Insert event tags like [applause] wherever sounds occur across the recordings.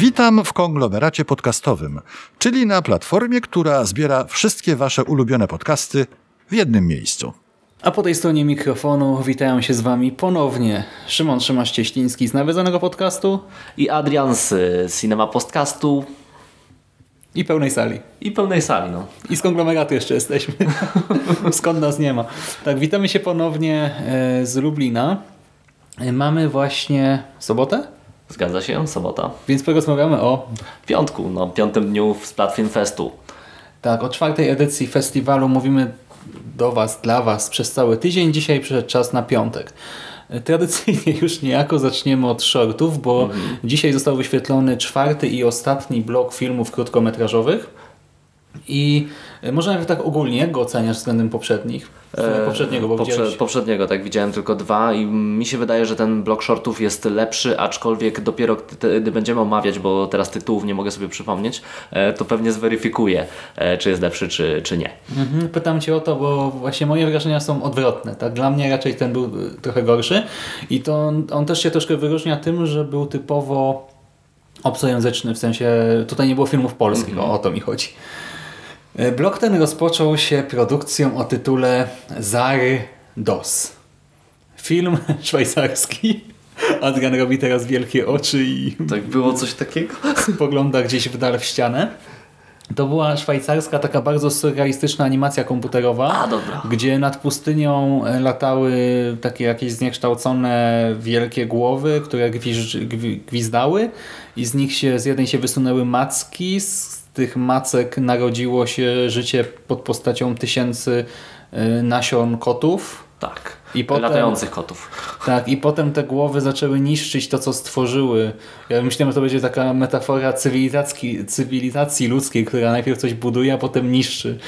Witam w konglomeracie podcastowym, czyli na platformie, która zbiera wszystkie Wasze ulubione podcasty w jednym miejscu. A po tej stronie mikrofonu witają się z Wami ponownie Szymon Szymasz-Cieśliński z nawiedzonego podcastu i Adrian z Cinema Podcastu i pełnej sali. i pełnej sali. No. I z konglomeratu jeszcze jesteśmy. [laughs] Skąd nas nie ma. Tak, witamy się ponownie e, z Lublina. E, Mamy właśnie sobotę, Zgadza się, sobota. więc porozmawiamy o Piątku, no, piątym dniu z Platform Festu. Tak, o czwartej edycji festiwalu mówimy do Was, dla Was przez cały tydzień. Dzisiaj przyszedł czas na piątek. Tradycyjnie już niejako zaczniemy od shortów, bo dzisiaj został wyświetlony czwarty i ostatni blok filmów krótkometrażowych. I e, może najpierw tak ogólnie, go oceniasz względem poprzednich? E, poprzedniego, bo Poprze- widziałeś... Poprzedniego, tak, widziałem tylko dwa i mi się wydaje, że ten blok shortów jest lepszy, aczkolwiek dopiero gdy będziemy omawiać, bo teraz tytułów nie mogę sobie przypomnieć, e, to pewnie zweryfikuję, czy jest lepszy, czy, czy nie. Mhm, Pytam Cię o to, bo właśnie moje wrażenia są odwrotne. Tak? Dla mnie raczej ten był trochę gorszy i to on, on też się troszkę wyróżnia tym, że był typowo obcojęzyczny, w sensie tutaj nie było filmów polskich, o, o to mi chodzi. Y, Blok ten rozpoczął się produkcją o tytule Zary DOS. Film [laughs] szwajcarski. Adrian robi teraz wielkie oczy i Tak było coś takiego? [laughs] spogląda gdzieś w dal w ścianę. To była szwajcarska, taka bardzo surrealistyczna animacja komputerowa, A, dobra. gdzie nad pustynią e, latały takie jakieś zniekształcone wielkie głowy, które gwi- gwizdały i z nich się, z jednej się wysunęły macki, z tych macek narodziło się życie pod postacią tysięcy e, nasion kotów. Tak. I potem- Latających kotów. Tak, i potem te głowy zaczęły niszczyć to, co stworzyły. Ja myślałem, że to będzie taka metafora cywilizacji, cywilizacji ludzkiej, która najpierw coś buduje, a potem niszczy.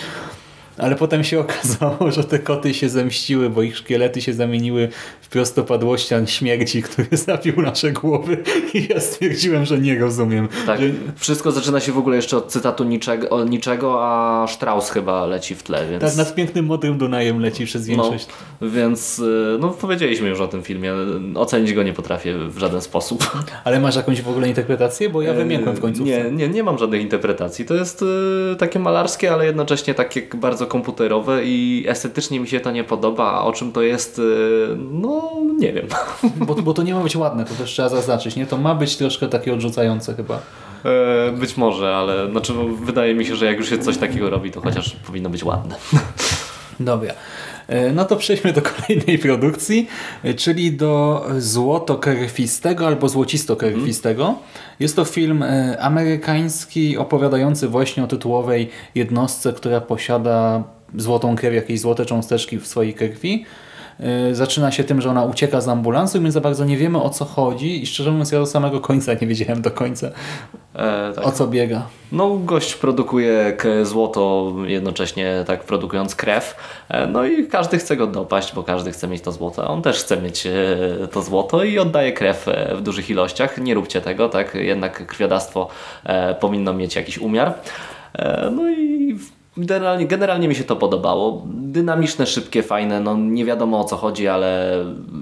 Ale potem się okazało, [laughs] że te koty się zemściły, bo ich szkielety się zamieniły prostopadłościan śmierci, który [laughs] zabił nasze głowy. I ja stwierdziłem, że nie rozumiem. Tak. Że, Wszystko zaczyna się w ogóle jeszcze od cytatu niczego, niczego a Strauss chyba leci w tle, więc... tak nad pięknym modrym Dunajem leci przez większość. No, więc y, no, powiedzieliśmy już o tym filmie. Ocenić go nie potrafię w żaden sposób. [laughs] Ale masz jakąś w ogóle interpretację? Bo ja wymiękłem w końcu. Nie, nie, nie mam żadnej interpretacji. To jest y, takie malarskie, ale jednocześnie takie bardzo komputerowe i estetycznie mi się to nie podoba. A o czym to jest, y, nie wiem. [laughs] Bo, bo to nie ma być ładne, to też trzeba zaznaczyć. Nie? To ma być troszkę takie odrzucające chyba. E, być może, ale znaczy, no, wydaje mi się, że jak już się coś takiego robi, to chociaż powinno być ładne. [laughs] Dobra. E, No to przejdźmy do kolejnej produkcji, e, czyli do Złotokrwistego albo Złocistokrwistego. Jest to film e, amerykański opowiadający właśnie o tytułowej jednostce, która posiada złotą krew, jakieś złote cząsteczki w swojej krwi. E, Zaczyna się tym, że ona ucieka z ambulansu i my za bardzo nie wiemy o co chodzi i szczerze mówiąc ja do samego końca nie wiedziałem do końca E, tak. o co biega. No, gość produkuje złoto, jednocześnie tak produkując krew. E, No i każdy chce go dopaść, bo każdy chce mieć to złoto. On też chce mieć e, to złoto i oddaje krew w dużych ilościach. Nie róbcie tego, tak? Jednak krwiodawstwo powinno mieć jakiś umiar. No i generalnie, generalnie mi się to podobało. Dynamiczne, szybkie, fajne. No nie wiadomo o co chodzi, ale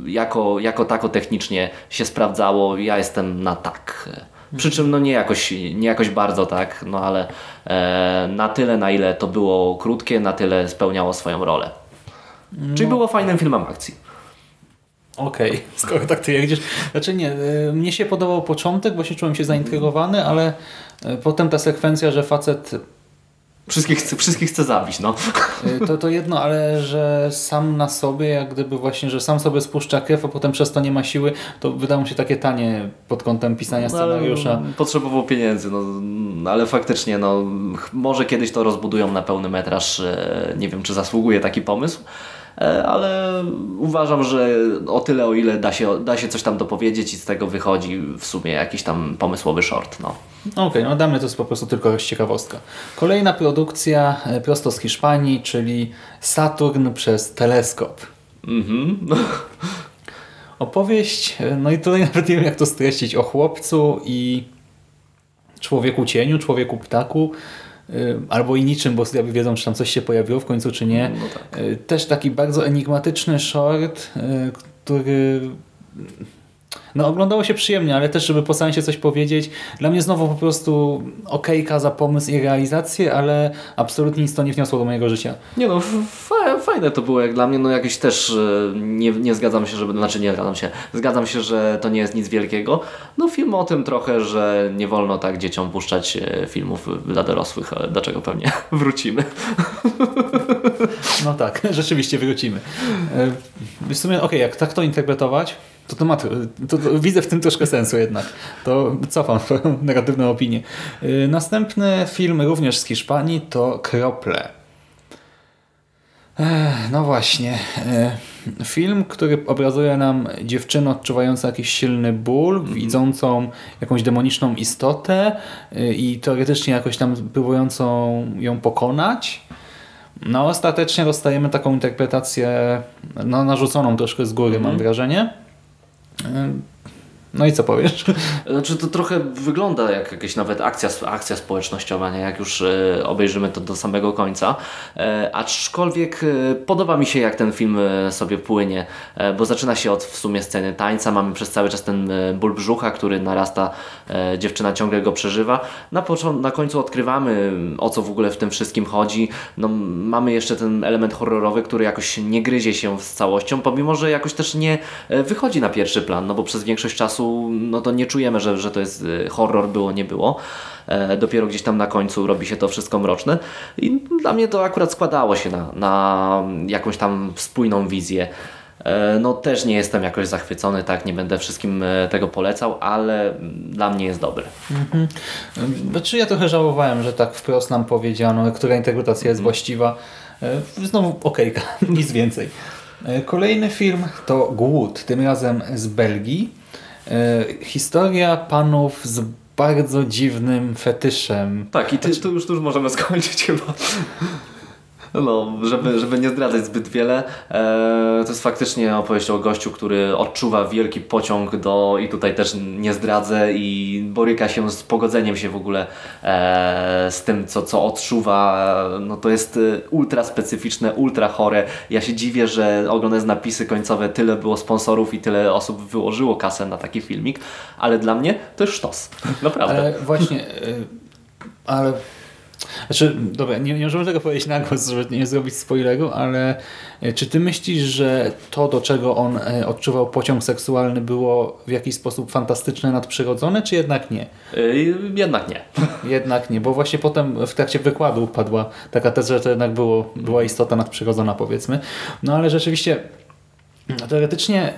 jako, jako tako technicznie się sprawdzało. Ja jestem na tak. Przy czym no nie jakoś, nie jakoś bardzo tak, no ale e, na tyle na ile to było krótkie, na tyle spełniało swoją rolę. Czyli było fajnym filmem akcji. Okej, [laughs] skoro tak ty jedziesz. Znaczy nie, y, mnie się podobał początek, bo się czułem się zaintrygowany, ale y, potem ta sekwencja, że facet Wszystkich, chce- wszystkich chce zabić, no. y, to, to jedno, ale że sam na sobie, jak gdyby właśnie, że sam sobie spuszcza krew, a potem przez to nie ma siły, to wydało mi się takie tanie pod kątem pisania No, scenariusza. Potrzebował pieniędzy, no, no, ale faktycznie, no, może kiedyś to rozbudują na pełny metraż. e, Nie wiem, czy zasługuje taki pomysł. E, ale uważam, że o tyle, o ile da się, da się coś tam dopowiedzieć i z tego wychodzi w sumie jakiś tam pomysłowy short. No. Okej, no dla mnie to jest po prostu tylko ciekawostka. Kolejna produkcja e, prosto z Hiszpanii, czyli Saturn przez teleskop. Mhm. [laughs] Opowieść, e, no i tutaj [laughs] nawet nie wiem jak to streścić, o chłopcu i człowieku cieniu, człowieku ptaku, albo i niczym, bo sobie wiedzą, czy tam coś się pojawiło w końcu, czy nie. No tak. Y, Też taki bardzo enigmatyczny short, y, który no oglądało się przyjemnie, ale też, żeby po seansie coś powiedzieć, dla mnie znowu po prostu okejka za pomysł i realizację, ale absolutnie nic to nie wniosło do mojego życia. Nie no, fa- fajne to było jak dla mnie, no jakieś też e, nie, nie zgadzam się, żeby, znaczy nie zgadzam się, zgadzam się, że to nie jest nic wielkiego. No film o tym trochę, że nie wolno tak dzieciom puszczać e, filmów dla dorosłych, ale do czego pewnie [laughs] wrócimy. No tak, [laughs] rzeczywiście wrócimy. E, W sumie, okej, jak tak to interpretować, to to ma, to, to widzę w tym troszkę sensu jednak. To cofam swoją negatywną opinię. E, Następny film również z Hiszpanii to Krople. Ech, No właśnie. e, Film, który obrazuje nam dziewczynę odczuwającą jakiś silny ból, widzącą jakąś demoniczną istotę e, i teoretycznie jakoś tam próbującą ją pokonać. No ostatecznie dostajemy taką interpretację no, narzuconą troszkę z góry, mam wrażenie. Um, No i co powiesz? Znaczy to trochę wygląda jak jakaś nawet akcja, akcja społecznościowa, nie? jak już e, obejrzymy to do samego końca. E, aczkolwiek e, podoba mi się jak ten film sobie płynie, bo zaczyna się od w sumie sceny tańca, mamy przez cały czas ten ból brzucha, który narasta, dziewczyna ciągle go przeżywa. Na, na końcu odkrywamy o co w ogóle w tym wszystkim chodzi. No, mamy jeszcze ten element horrorowy, który jakoś nie gryzie się z całością, pomimo, że jakoś też nie wychodzi na pierwszy plan, no bo przez większość czasu no to nie czujemy, że, że to jest e, horror, było, nie było. E, dopiero gdzieś tam na końcu robi się to wszystko mroczne i dla mnie to akurat składało się na, na jakąś tam spójną wizję. E, No też nie jestem jakoś zachwycony, tak, nie będę wszystkim e, tego polecał, ale dla mnie jest dobry. Znaczy ja trochę żałowałem, że tak wprost nam powiedziano, która interpretacja jest właściwa. E, Znowu okejka, [laughs] nic więcej. Kolejny film to Głód, tym razem z Belgii. E, Historia panów z bardzo dziwnym fetyszem. Tak, i ty, tu, już, tu już możemy skończyć chyba. No, żeby, żeby nie zdradzać zbyt wiele, e, to jest faktycznie opowieść o gościu, który odczuwa wielki pociąg do, i tutaj też nie zdradzę, i boryka się z pogodzeniem się w ogóle e, z tym, co, co odczuwa. No to jest e, ultra specyficzne, ultra chore. Ja się dziwię, że oglądając napisy końcowe, tyle było sponsorów i tyle osób wyłożyło kasę na taki filmik, ale dla mnie to jest sztos. Naprawdę. Ale właśnie, ale... Znaczy, dobra, nie, nie możemy tego powiedzieć na głos, żeby nie zrobić spoileru, ale y, czy ty myślisz, że to, do czego on y, odczuwał pociąg seksualny było w jakiś sposób fantastyczne, nadprzyrodzone, czy jednak nie? E, jednak nie. [laughs] Jednak nie, bo właśnie potem w trakcie wykładu padła taka teza, że to jednak było, była istota nadprzyrodzona, powiedzmy. No ale rzeczywiście teoretycznie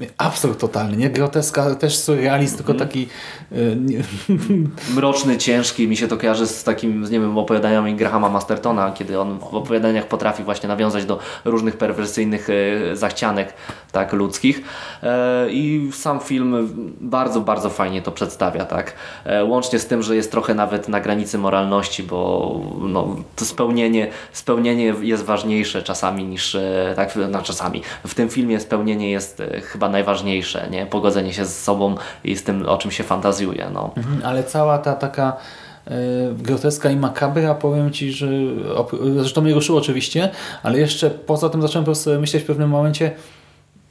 y, absurd totalny, nie? Groteska, też surrealizm, tylko taki y, nie, [laughs] mroczny, ciężki. Mi się to kojarzy z takim, nie wiem, opowiadaniami Grahama Mastertona, kiedy on w opowiadaniach potrafi właśnie nawiązać do różnych perwersyjnych e, zachcianek tak, ludzkich. E, I sam film bardzo, bardzo fajnie to przedstawia. Tak? E, łącznie z tym, że jest trochę nawet na granicy moralności, bo no, to spełnienie, spełnienie jest ważniejsze czasami niż, e, tak, no, czasami. W tym filmie spełnienie jest e, chyba najważniejsze, nie? Pogodzenie się z sobą i z tym, o czym się fantazjuje. No. Mhm, ale cała ta taka y, groteska i makabra, powiem Ci, że zresztą mnie ruszyło oczywiście, ale jeszcze poza tym zacząłem po prostu myśleć w pewnym momencie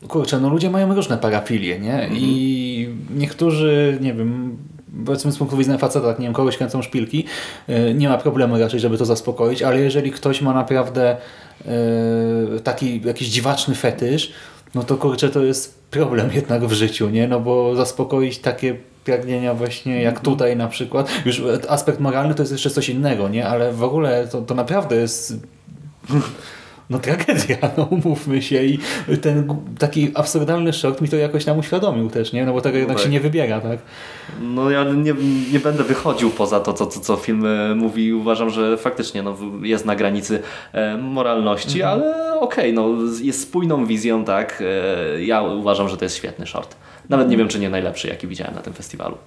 kurczę, no ludzie mają różne parafilie, nie? I niektórzy, nie wiem, powiedzmy z punktu widzenia faceta, tak, nie wiem, kogoś kręcą szpilki, y, nie ma problemu raczej, żeby to zaspokoić, ale jeżeli ktoś ma naprawdę taki jakiś dziwaczny fetysz, no to kurczę, to jest problem [laughs] jednak w życiu, nie? No bo zaspokoić takie pragnienia właśnie jak tutaj na przykład, już aspekt moralny to jest jeszcze coś innego, nie? Ale w ogóle to, to naprawdę jest no tragedia, [laughs] no umówmy się i ten taki absurdalny short mi to jakoś nam uświadomił też, nie? No bo tego jednak się nie wybiera, tak? No ja nie, nie będę wychodził poza to, co, co, co film e, mówi. Uważam, że faktycznie no, jest na granicy e, moralności, ale okej, no, jest spójną wizją, tak. E, ja uważam, że to jest świetny short. Nawet nie wiem, czy nie najlepszy, jaki widziałem na tym festiwalu.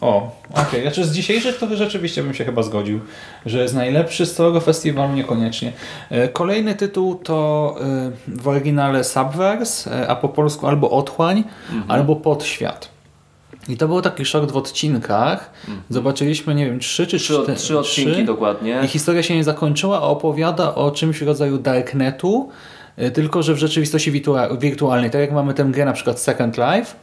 O, okej. Znaczy z dzisiejszych to rzeczywiście bym się chyba zgodził, że jest najlepszy z całego festiwalu niekoniecznie. E, Kolejny tytuł to e, w oryginale Subverse, e, a po polsku albo Otchłań, albo Podświat. I to był taki short w odcinkach. Zobaczyliśmy, nie wiem, trzy czy Trzy, trzy odcinki dokładnie. I historia się nie zakończyła, a opowiada o czymś w rodzaju darknetu, tylko że w rzeczywistości wirtua- wirtualnej. Tak jak mamy tę grę na przykład Second Life,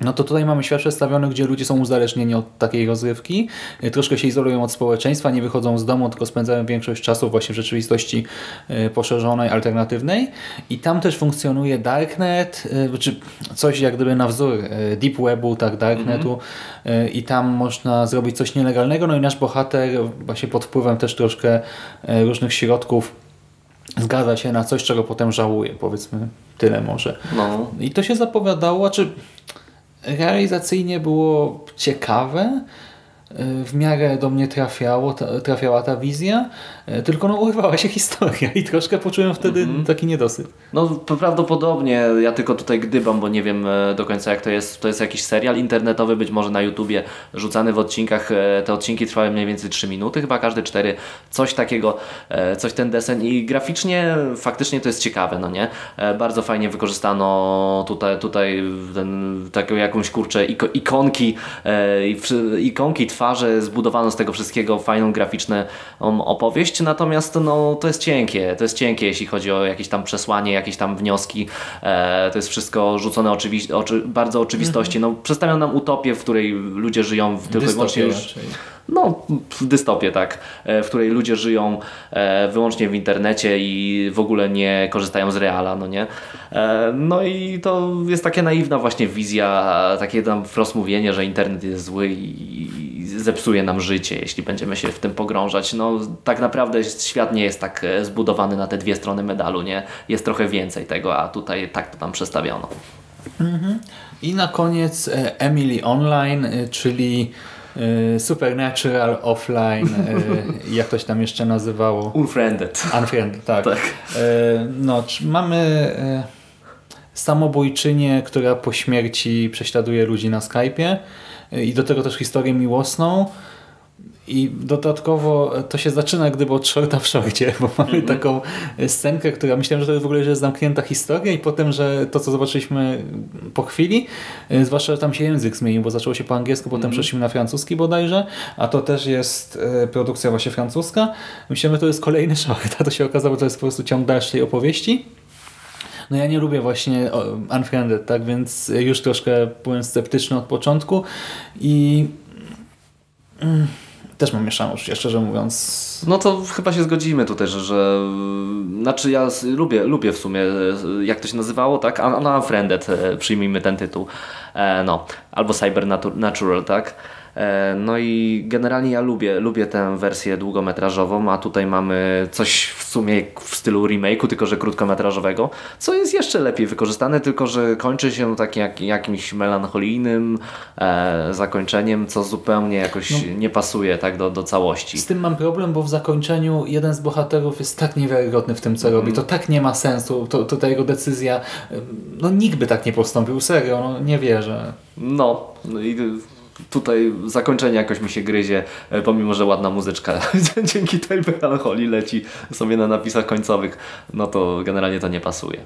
no to tutaj mamy świat przedstawiony, gdzie ludzie są uzależnieni od takiej rozrywki, y, troszkę się izolują od społeczeństwa, nie wychodzą z domu, tylko spędzają większość czasu właśnie w rzeczywistości y, poszerzonej, alternatywnej. I tam też funkcjonuje Darknet, y, czy coś jak gdyby na wzór Deep Webu, tak, Darknetu y, i tam można zrobić coś nielegalnego, no i nasz bohater właśnie pod wpływem też troszkę różnych środków zgadza się na coś, czego potem żałuje, powiedzmy tyle może. No. I to się zapowiadało, czy realizacyjnie było ciekawe, w miarę do mnie trafiało, ta, trafiała ta wizja, y, tylko no urwała się [laughs] historia i troszkę poczułem wtedy taki niedosyt. No prawdopodobnie, ja tylko tutaj gdybam, bo nie wiem e, do końca jak to jest. To jest jakiś serial internetowy, być może na YouTubie, rzucany w odcinkach. E, Te odcinki trwały mniej więcej 3 minuty, chyba każdy 4, coś takiego, e, coś ten desen i graficznie faktycznie to jest ciekawe, no nie? E, Bardzo fajnie wykorzystano tutaj, tutaj ten, taką jakąś kurczę iko- ikonki, e, ikonki, twarze, zbudowano z tego wszystkiego fajną graficzną opowieść, natomiast no, to jest cienkie, to jest cienkie, jeśli chodzi o jakieś tam przesłanie, jakieś tam wnioski, e, to jest wszystko rzucone oczywi- oczy, bardzo oczywistości. No, przedstawią nam utopię, w której ludzie żyją w tylko wyłącznie już, raczej. no, w dystopię, tak, e, w której ludzie żyją e, wyłącznie w internecie i w ogóle nie korzystają z reala, no nie? E, No i to jest takie naiwna właśnie wizja, takie tam wprost mówienie, że internet jest zły i zepsuje nam życie, jeśli będziemy się w tym pogrążać. No tak naprawdę świat nie jest tak e, zbudowany na te dwie strony medalu, nie? Jest trochę więcej tego, a tutaj tak to tam przedstawiono. I na koniec e, Emily Online, e, czyli Supernatural Offline, [laughs] jak to się tam jeszcze nazywało? Unfriended. Unfriendly, tak. Tak. No, mamy samobójczynię, która po śmierci prześladuje ludzi na Skype'ie i do tego też historię miłosną. I dodatkowo to się zaczyna gdyby od shorta w shorcie, bo mamy taką scenkę, która myślałem, że to w ogóle że jest zamknięta historia i potem, że to co zobaczyliśmy po chwili, e, zwłaszcza, że tam się język zmienił, bo zaczęło się po angielsku, potem przeszliśmy na francuski bodajże, a to też jest e, produkcja właśnie francuska. Myślałem, że to jest kolejny [laughs] short, a to się okazało, że to jest po prostu ciąg dalszej opowieści. No ja nie lubię właśnie Unfriended, tak, więc już troszkę byłem sceptyczny od początku i mm, też mam mieszane uczucia, szczerze mówiąc. No to chyba się zgodzimy tutaj, że, że znaczy ja lubię, lubię w sumie, jak to się nazywało, tak? No Unfriended, e, przyjmijmy ten tytuł. E, no, albo Cybernatural, tak? E, no i generalnie ja lubię, lubię tę wersję długometrażową, a tutaj mamy coś w sumie w stylu remake'u, tylko że krótkometrażowego, co jest jeszcze lepiej wykorzystane, tylko że kończy się takim jak, jakimś melancholijnym e, zakończeniem, co zupełnie jakoś nie pasuje tak do, do całości. Z tym mam problem, bo w zakończeniu jeden z bohaterów jest tak niewiarygodny w tym, co robi. To tak nie ma sensu. To, to ta jego decyzja, no nikt by tak nie postąpił, serio, no nie wierzę. No, no i tutaj zakończenie jakoś mi się gryzie, e, pomimo że ładna muzyczka [laughs] dzięki tej melancholii leci sobie na napisach końcowych, no to generalnie to nie pasuje.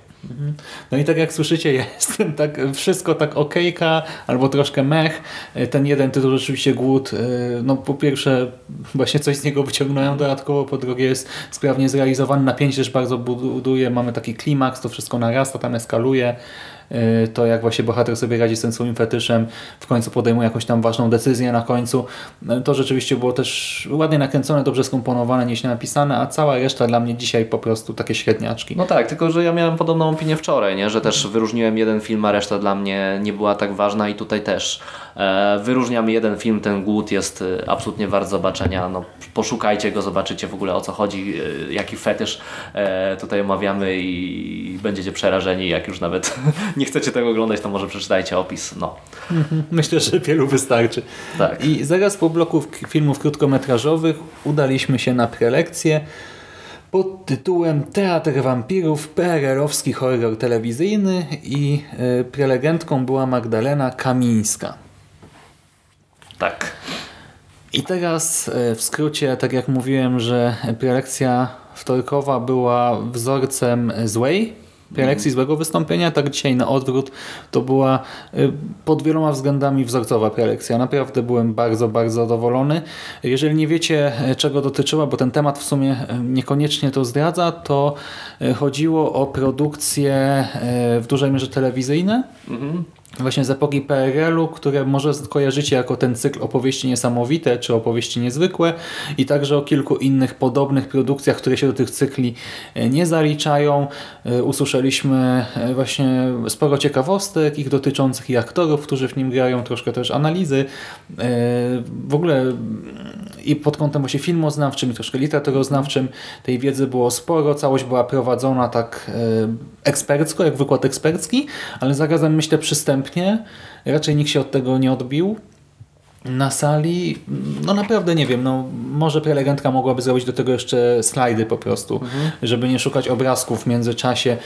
No i tak jak słyszycie, [laughs] jestem tak, wszystko tak okejka, albo troszkę mech. Ten jeden tytuł rzeczywiście głód. No po pierwsze właśnie coś z niego wyciągnąłem dodatkowo, po drugie jest sprawnie zrealizowany, napięcie też bardzo buduje, mamy taki klimaks, to wszystko narasta, tam eskaluje. To jak właśnie bohater sobie radzi z tym swoim fetyszem, w końcu podejmuje jakąś tam ważną decyzję na końcu. To rzeczywiście było też ładnie nakręcone, dobrze skomponowane, nieźle napisane, a cała reszta dla mnie dzisiaj po prostu takie średniaczki. No tak, tylko że ja miałem podobną opinię wczoraj, nie? że też wyróżniłem jeden film, a reszta dla mnie nie była tak ważna i tutaj też E, wyróżniam jeden film, ten Głód jest e, absolutnie wart zobaczenia. No, poszukajcie go, zobaczycie w ogóle o co chodzi, e, jaki fetysz e, tutaj omawiamy i będziecie przerażeni. Jak już nawet [laughs] nie chcecie tego oglądać, to może przeczytajcie opis. No. [laughs] Myślę, że wielu wystarczy. Tak. I zaraz po bloku filmów krótkometrażowych udaliśmy się na prelekcję pod tytułem Teatr Wampirów, PRL-owski horror telewizyjny i prelegentką była Magdalena Kamińska. Tak. I teraz e, w skrócie, tak jak mówiłem, że prelekcja wtorkowa była wzorcem złej prelekcji, złego wystąpienia, tak dzisiaj na odwrót to była e, pod wieloma względami wzorcowa prelekcja. Naprawdę byłem bardzo, bardzo zadowolony. Jeżeli nie wiecie e, czego dotyczyła, bo ten temat w sumie niekoniecznie to zdradza, to chodziło o produkcje w dużej mierze telewizyjne, właśnie z epoki PRL-u, które może kojarzycie jako ten cykl opowieści niesamowite czy opowieści niezwykłe i także o kilku innych podobnych produkcjach, które się do tych cykli e, nie zaliczają. E, Usłyszeliśmy e, właśnie sporo ciekawostek ich dotyczących i aktorów, którzy w nim grają, troszkę też analizy. W ogóle mm, i pod kątem właśnie filmoznawczym i troszkę literaturoznawczym tej wiedzy było sporo. Całość była prowadzona tak ekspercko, jak wykład ekspercki, ale zarazem myślę przystępnie. Raczej nikt się od tego nie odbił. Na sali, no naprawdę nie wiem, no może prelegentka mogłaby zrobić do tego jeszcze slajdy po prostu, żeby nie szukać obrazków w międzyczasie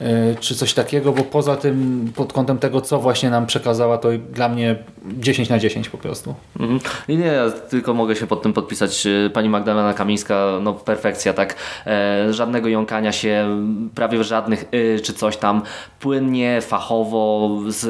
e, czy coś takiego, bo poza tym pod kątem tego, co właśnie nam przekazała, to dla mnie 10 na 10 po prostu. Mhm. Nie, nie, ja tylko mogę się pod tym podpisać. E, Pani Magdalena Kamińska, no perfekcja, tak. E, żadnego jąkania się, prawie żadnych y, czy coś tam. Płynnie, fachowo, z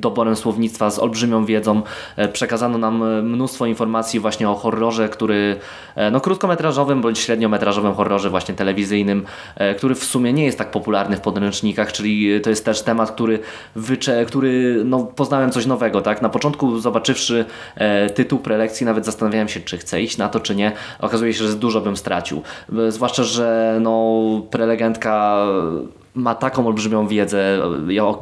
doborem słownictwa, z olbrzymią wiedzą. E, przekazano nam e, mnóstwo informacji właśnie o horrorze, który, e, no krótkometrażowym bądź średniometrażowym horrorze właśnie telewizyjnym, e, który w sumie nie jest tak popularny w podręcznikach, czyli to jest też temat, który, wycze, który no, poznałem coś nowego, tak. Na początku zobaczywszy tytuł prelekcji nawet zastanawiałem się, czy chcę iść na to, czy nie. Okazuje się, że dużo bym stracił. Zwłaszcza, że no, prelegentka ma taką olbrzymią wiedzę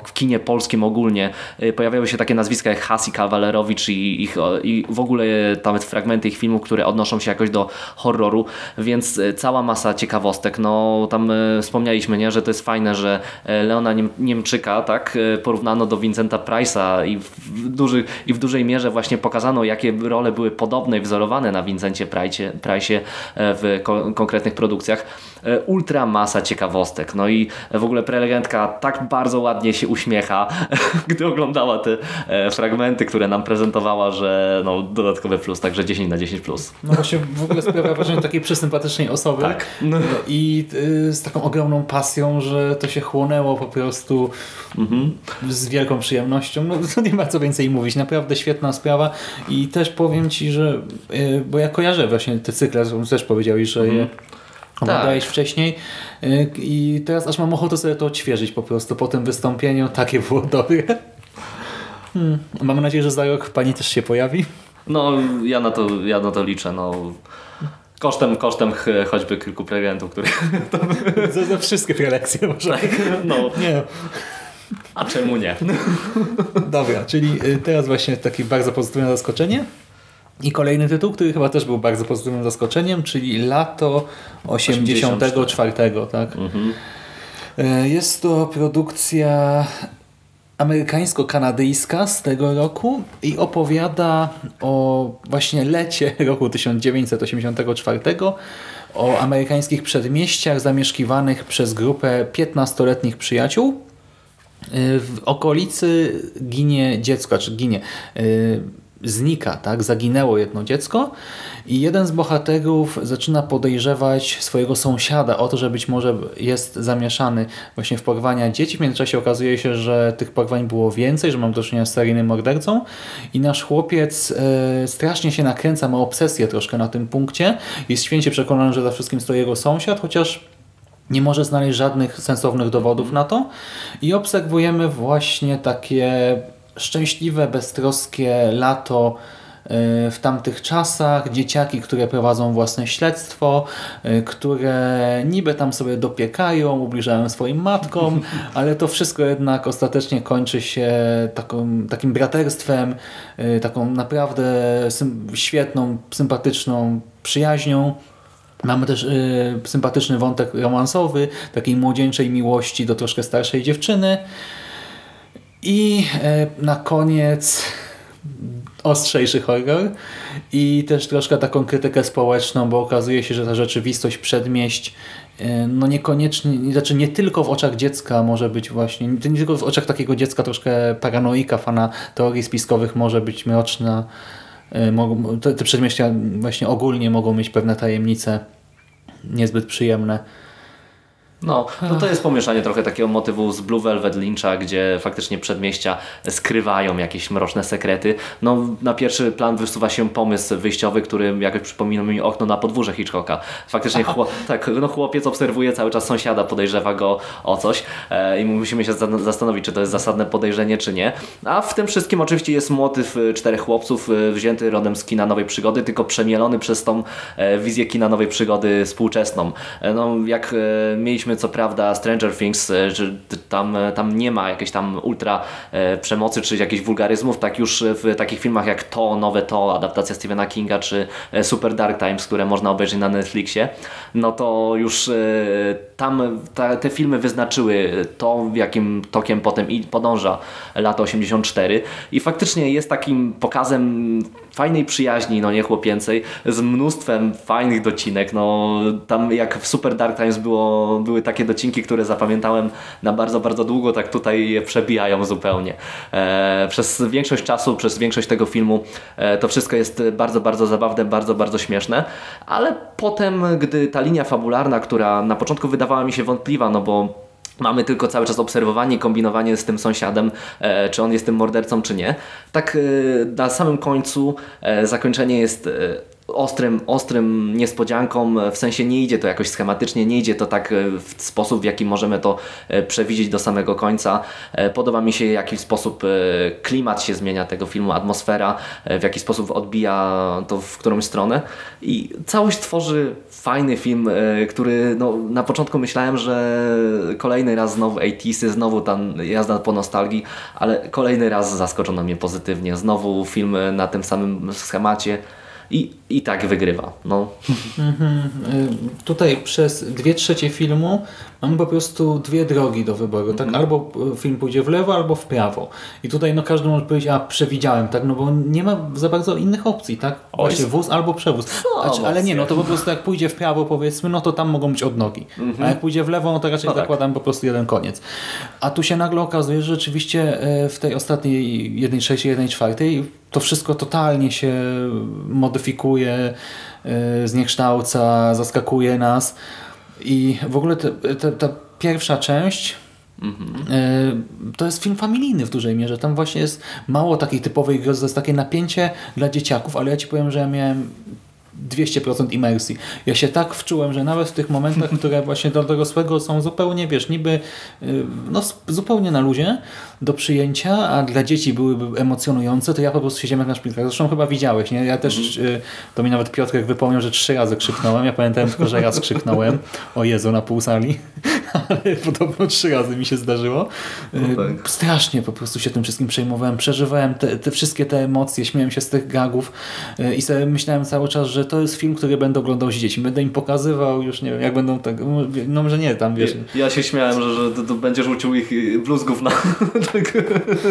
w kinie polskim ogólnie. E, Pojawiały się takie nazwiska jak Hasi Kawalerowicz i, ich, i w ogóle nawet fragmenty ich filmów, które odnoszą się jakoś do horroru, więc e, cała masa ciekawostek. No tam e, wspomnieliśmy, nie, że to jest fajne, że e, Leona Niem Niemczyka tak, porównano do Vincenta Price'a i w, i w dużej mierze właśnie pokazano, jakie role były podobne i wzorowane na Vincencie Price'ie e, w ko konkretnych produkcjach. E, Ultra masa ciekawostek. No i w ogóle prelegentka tak bardzo ładnie się uśmiecha, [laughs] gdy oglądała te e, fragmenty, które nam prezentowała, że no, dodatkowy plus, także 10 na 10 plus. No właśnie w ogóle sprawia wrażenie takiej przysympatycznej osoby. Tak. No. I y, z taką ogromną pasją, że to się chłonęło po prostu z wielką przyjemnością. No to nie ma co więcej mówić. Naprawdę świetna sprawa i też powiem Ci, że y, bo ja kojarzę właśnie te cykle, też powiedziałeś, że je omawiałeś wcześniej y, i teraz aż mam ochotę sobie to odświeżyć po prostu po tym wystąpieniu. Takie było dobre. Hmm. Mam nadzieję, że za rok Pani też się pojawi. No ja na to, ja na to liczę. No. Kosztem, kosztem ch- choćby kilku prelegentów, które... [laughs] Za, za wszystkie prelekcje może. No, Nie, a czemu nie? Dobra, czyli y, teraz właśnie takie bardzo pozytywne zaskoczenie. I kolejny tytuł, który chyba też był bardzo pozytywnym zaskoczeniem, czyli Lato 84, tak? Y, Jest to produkcja amerykańsko-kanadyjska z tego roku i opowiada o właśnie lecie [laughs] roku 1984, o amerykańskich przedmieściach zamieszkiwanych przez grupę 15-letnich przyjaciół, Y, w okolicy ginie dziecko, czy ginie, y, znika, tak? Zaginęło jedno dziecko i jeden z bohaterów zaczyna podejrzewać swojego sąsiada o to, że być może jest zamieszany właśnie w porwania dzieci. W międzyczasie okazuje się, że tych porwań było więcej, że mam do czynienia z seryjnym mordercą i nasz chłopiec y, strasznie się nakręca, ma obsesję troszkę na tym punkcie. Jest święcie przekonany, że za wszystkim stoi jego sąsiad, chociaż nie może znaleźć żadnych sensownych dowodów na to i obserwujemy właśnie takie szczęśliwe, beztroskie lato e, w tamtych czasach, dzieciaki, które prowadzą własne śledztwo, e, które niby tam sobie dopiekają, ubliżają swoim matkom, [laughs] ale to wszystko jednak ostatecznie kończy się taką, takim braterstwem, e, taką naprawdę świetną, sympatyczną przyjaźnią. Mamy też y, sympatyczny wątek romansowy, takiej młodzieńczej miłości do troszkę starszej dziewczyny. I e, na koniec ostrzejszy horror i też troszkę taką krytykę społeczną, bo okazuje się, że ta rzeczywistość przedmieść e, no niekoniecznie, znaczy nie tylko w oczach dziecka może być właśnie, nie tylko w oczach takiego dziecka troszkę paranoika, fana teorii spiskowych może być mroczna. E, te przedmieścia właśnie ogólnie mogą mieć pewne tajemnice niezbyt przyjemne. No, no to jest pomieszanie trochę takiego motywu z Blue Velvet Lyncha, gdzie faktycznie przedmieścia skrywają jakieś mroczne sekrety. No, na pierwszy plan wysuwa się pomysł wyjściowy, który jakoś przypomina mi okno na podwórze Hitchcocka. Faktycznie chło, [laughs] tak, no, chłopiec obserwuje cały czas sąsiada, podejrzewa go o coś e, i musimy się za- zastanowić, czy to jest zasadne podejrzenie, czy nie. A w tym wszystkim oczywiście jest motyw e, czterech chłopców e, wzięty rodem z kina nowej przygody, tylko przemielony przez tą e, wizję kina nowej przygody współczesną. No, jak mieliśmy co prawda Stranger Things, e, że tam, e, tam nie ma jakiejś tam ultra e, przemocy czy jakichś wulgaryzmów, tak już w takich filmach jak To, Nowe To, adaptacja Stephena Kinga czy Super Dark Times, które można obejrzeć na Netflixie, no to już tam ta, te filmy wyznaczyły to, w jakim tokiem potem podąża lata 84 i faktycznie jest takim pokazem fajnej przyjaźni, no nie chłopięcej, z mnóstwem fajnych docinek, no tam jak w Super Dark Times było, były takie docinki, które zapamiętałem na bardzo, bardzo długo, tak tutaj je przebijają zupełnie. E, przez większość czasu, przez większość tego filmu e, to wszystko jest bardzo, bardzo zabawne, bardzo, bardzo śmieszne, ale potem, gdy ta linia fabularna, która na początku wydawała mi się wątpliwa, no bo Mamy tylko cały czas obserwowanie, kombinowanie z tym sąsiadem, e, czy on jest tym mordercą, czy nie. Tak na samym końcu zakończenie jest ostrym, ostrym niespodzianką, e, w sensie nie idzie to jakoś schematycznie, nie idzie to tak e, w sposób, w jaki możemy to e, przewidzieć do samego końca. Podoba mi się, w jaki sposób klimat się zmienia tego filmu, atmosfera, w jaki sposób odbija to w którąś stronę i całość tworzy fajny film, który no, na początku myślałem, że kolejny raz znowu 80 znowu tam jazda po nostalgii, ale kolejny raz zaskoczono mnie pozytywnie. Znowu film na tym samym schemacie i, i tak wygrywa. No. Y, Tutaj przez dwie trzecie filmu mamy po prostu dwie drogi do wyboru. Tak? Mhm. Albo y, film pójdzie w lewo, albo w prawo. I tutaj no, każdy może powiedzieć, a przewidziałem, tak? No bo nie ma za bardzo innych opcji, tak? Właśnie wóz albo przewóz. Znaczy, ale nie, no to po prostu jak pójdzie w prawo powiedzmy, no to tam mogą być odnogi. Mhm. A jak pójdzie w lewo, no to raczej No tak. zakładam po prostu jeden koniec. A tu się nagle okazuje, że rzeczywiście e, w tej ostatniej jednej trzeciej, jednej czwartej to wszystko totalnie się modyfikuje, e, zniekształca, zaskakuje nas. I w ogóle te, te, ta pierwsza część e, to jest film familijny w dużej mierze. Tam właśnie jest mało takiej typowej grozy, to jest takie napięcie dla dzieciaków, ale ja Ci powiem, że ja miałem 200% imersji. Ja się tak wczułem, że nawet w tych momentach, które właśnie dla dorosłego są zupełnie, wiesz, niby y, no, zupełnie na luzie do przyjęcia, a dla dzieci byłyby emocjonujące, to ja po prostu siedziałem jak na szpilkach. Zresztą chyba widziałeś, nie? Ja też, y, to mi nawet Piotrek wypomniał, że trzy razy krzyknąłem. Ja pamiętałem tylko, że raz krzyknąłem. O Jezu, na pół sali. [laughs] Ale podobno trzy razy mi się zdarzyło. Y, tak. Strasznie po prostu się tym wszystkim przejmowałem. Przeżywałem te, te wszystkie te emocje, śmiałem się z tych gagów y, i sobie myślałem cały czas, że to jest film, który będę oglądał z dziećmi. Będę im pokazywał już, nie wiem, jak będą tak, no może nie, tam wiesz, Ja się śmiałem, że, że będziesz uczył ich bluzgów na, tak,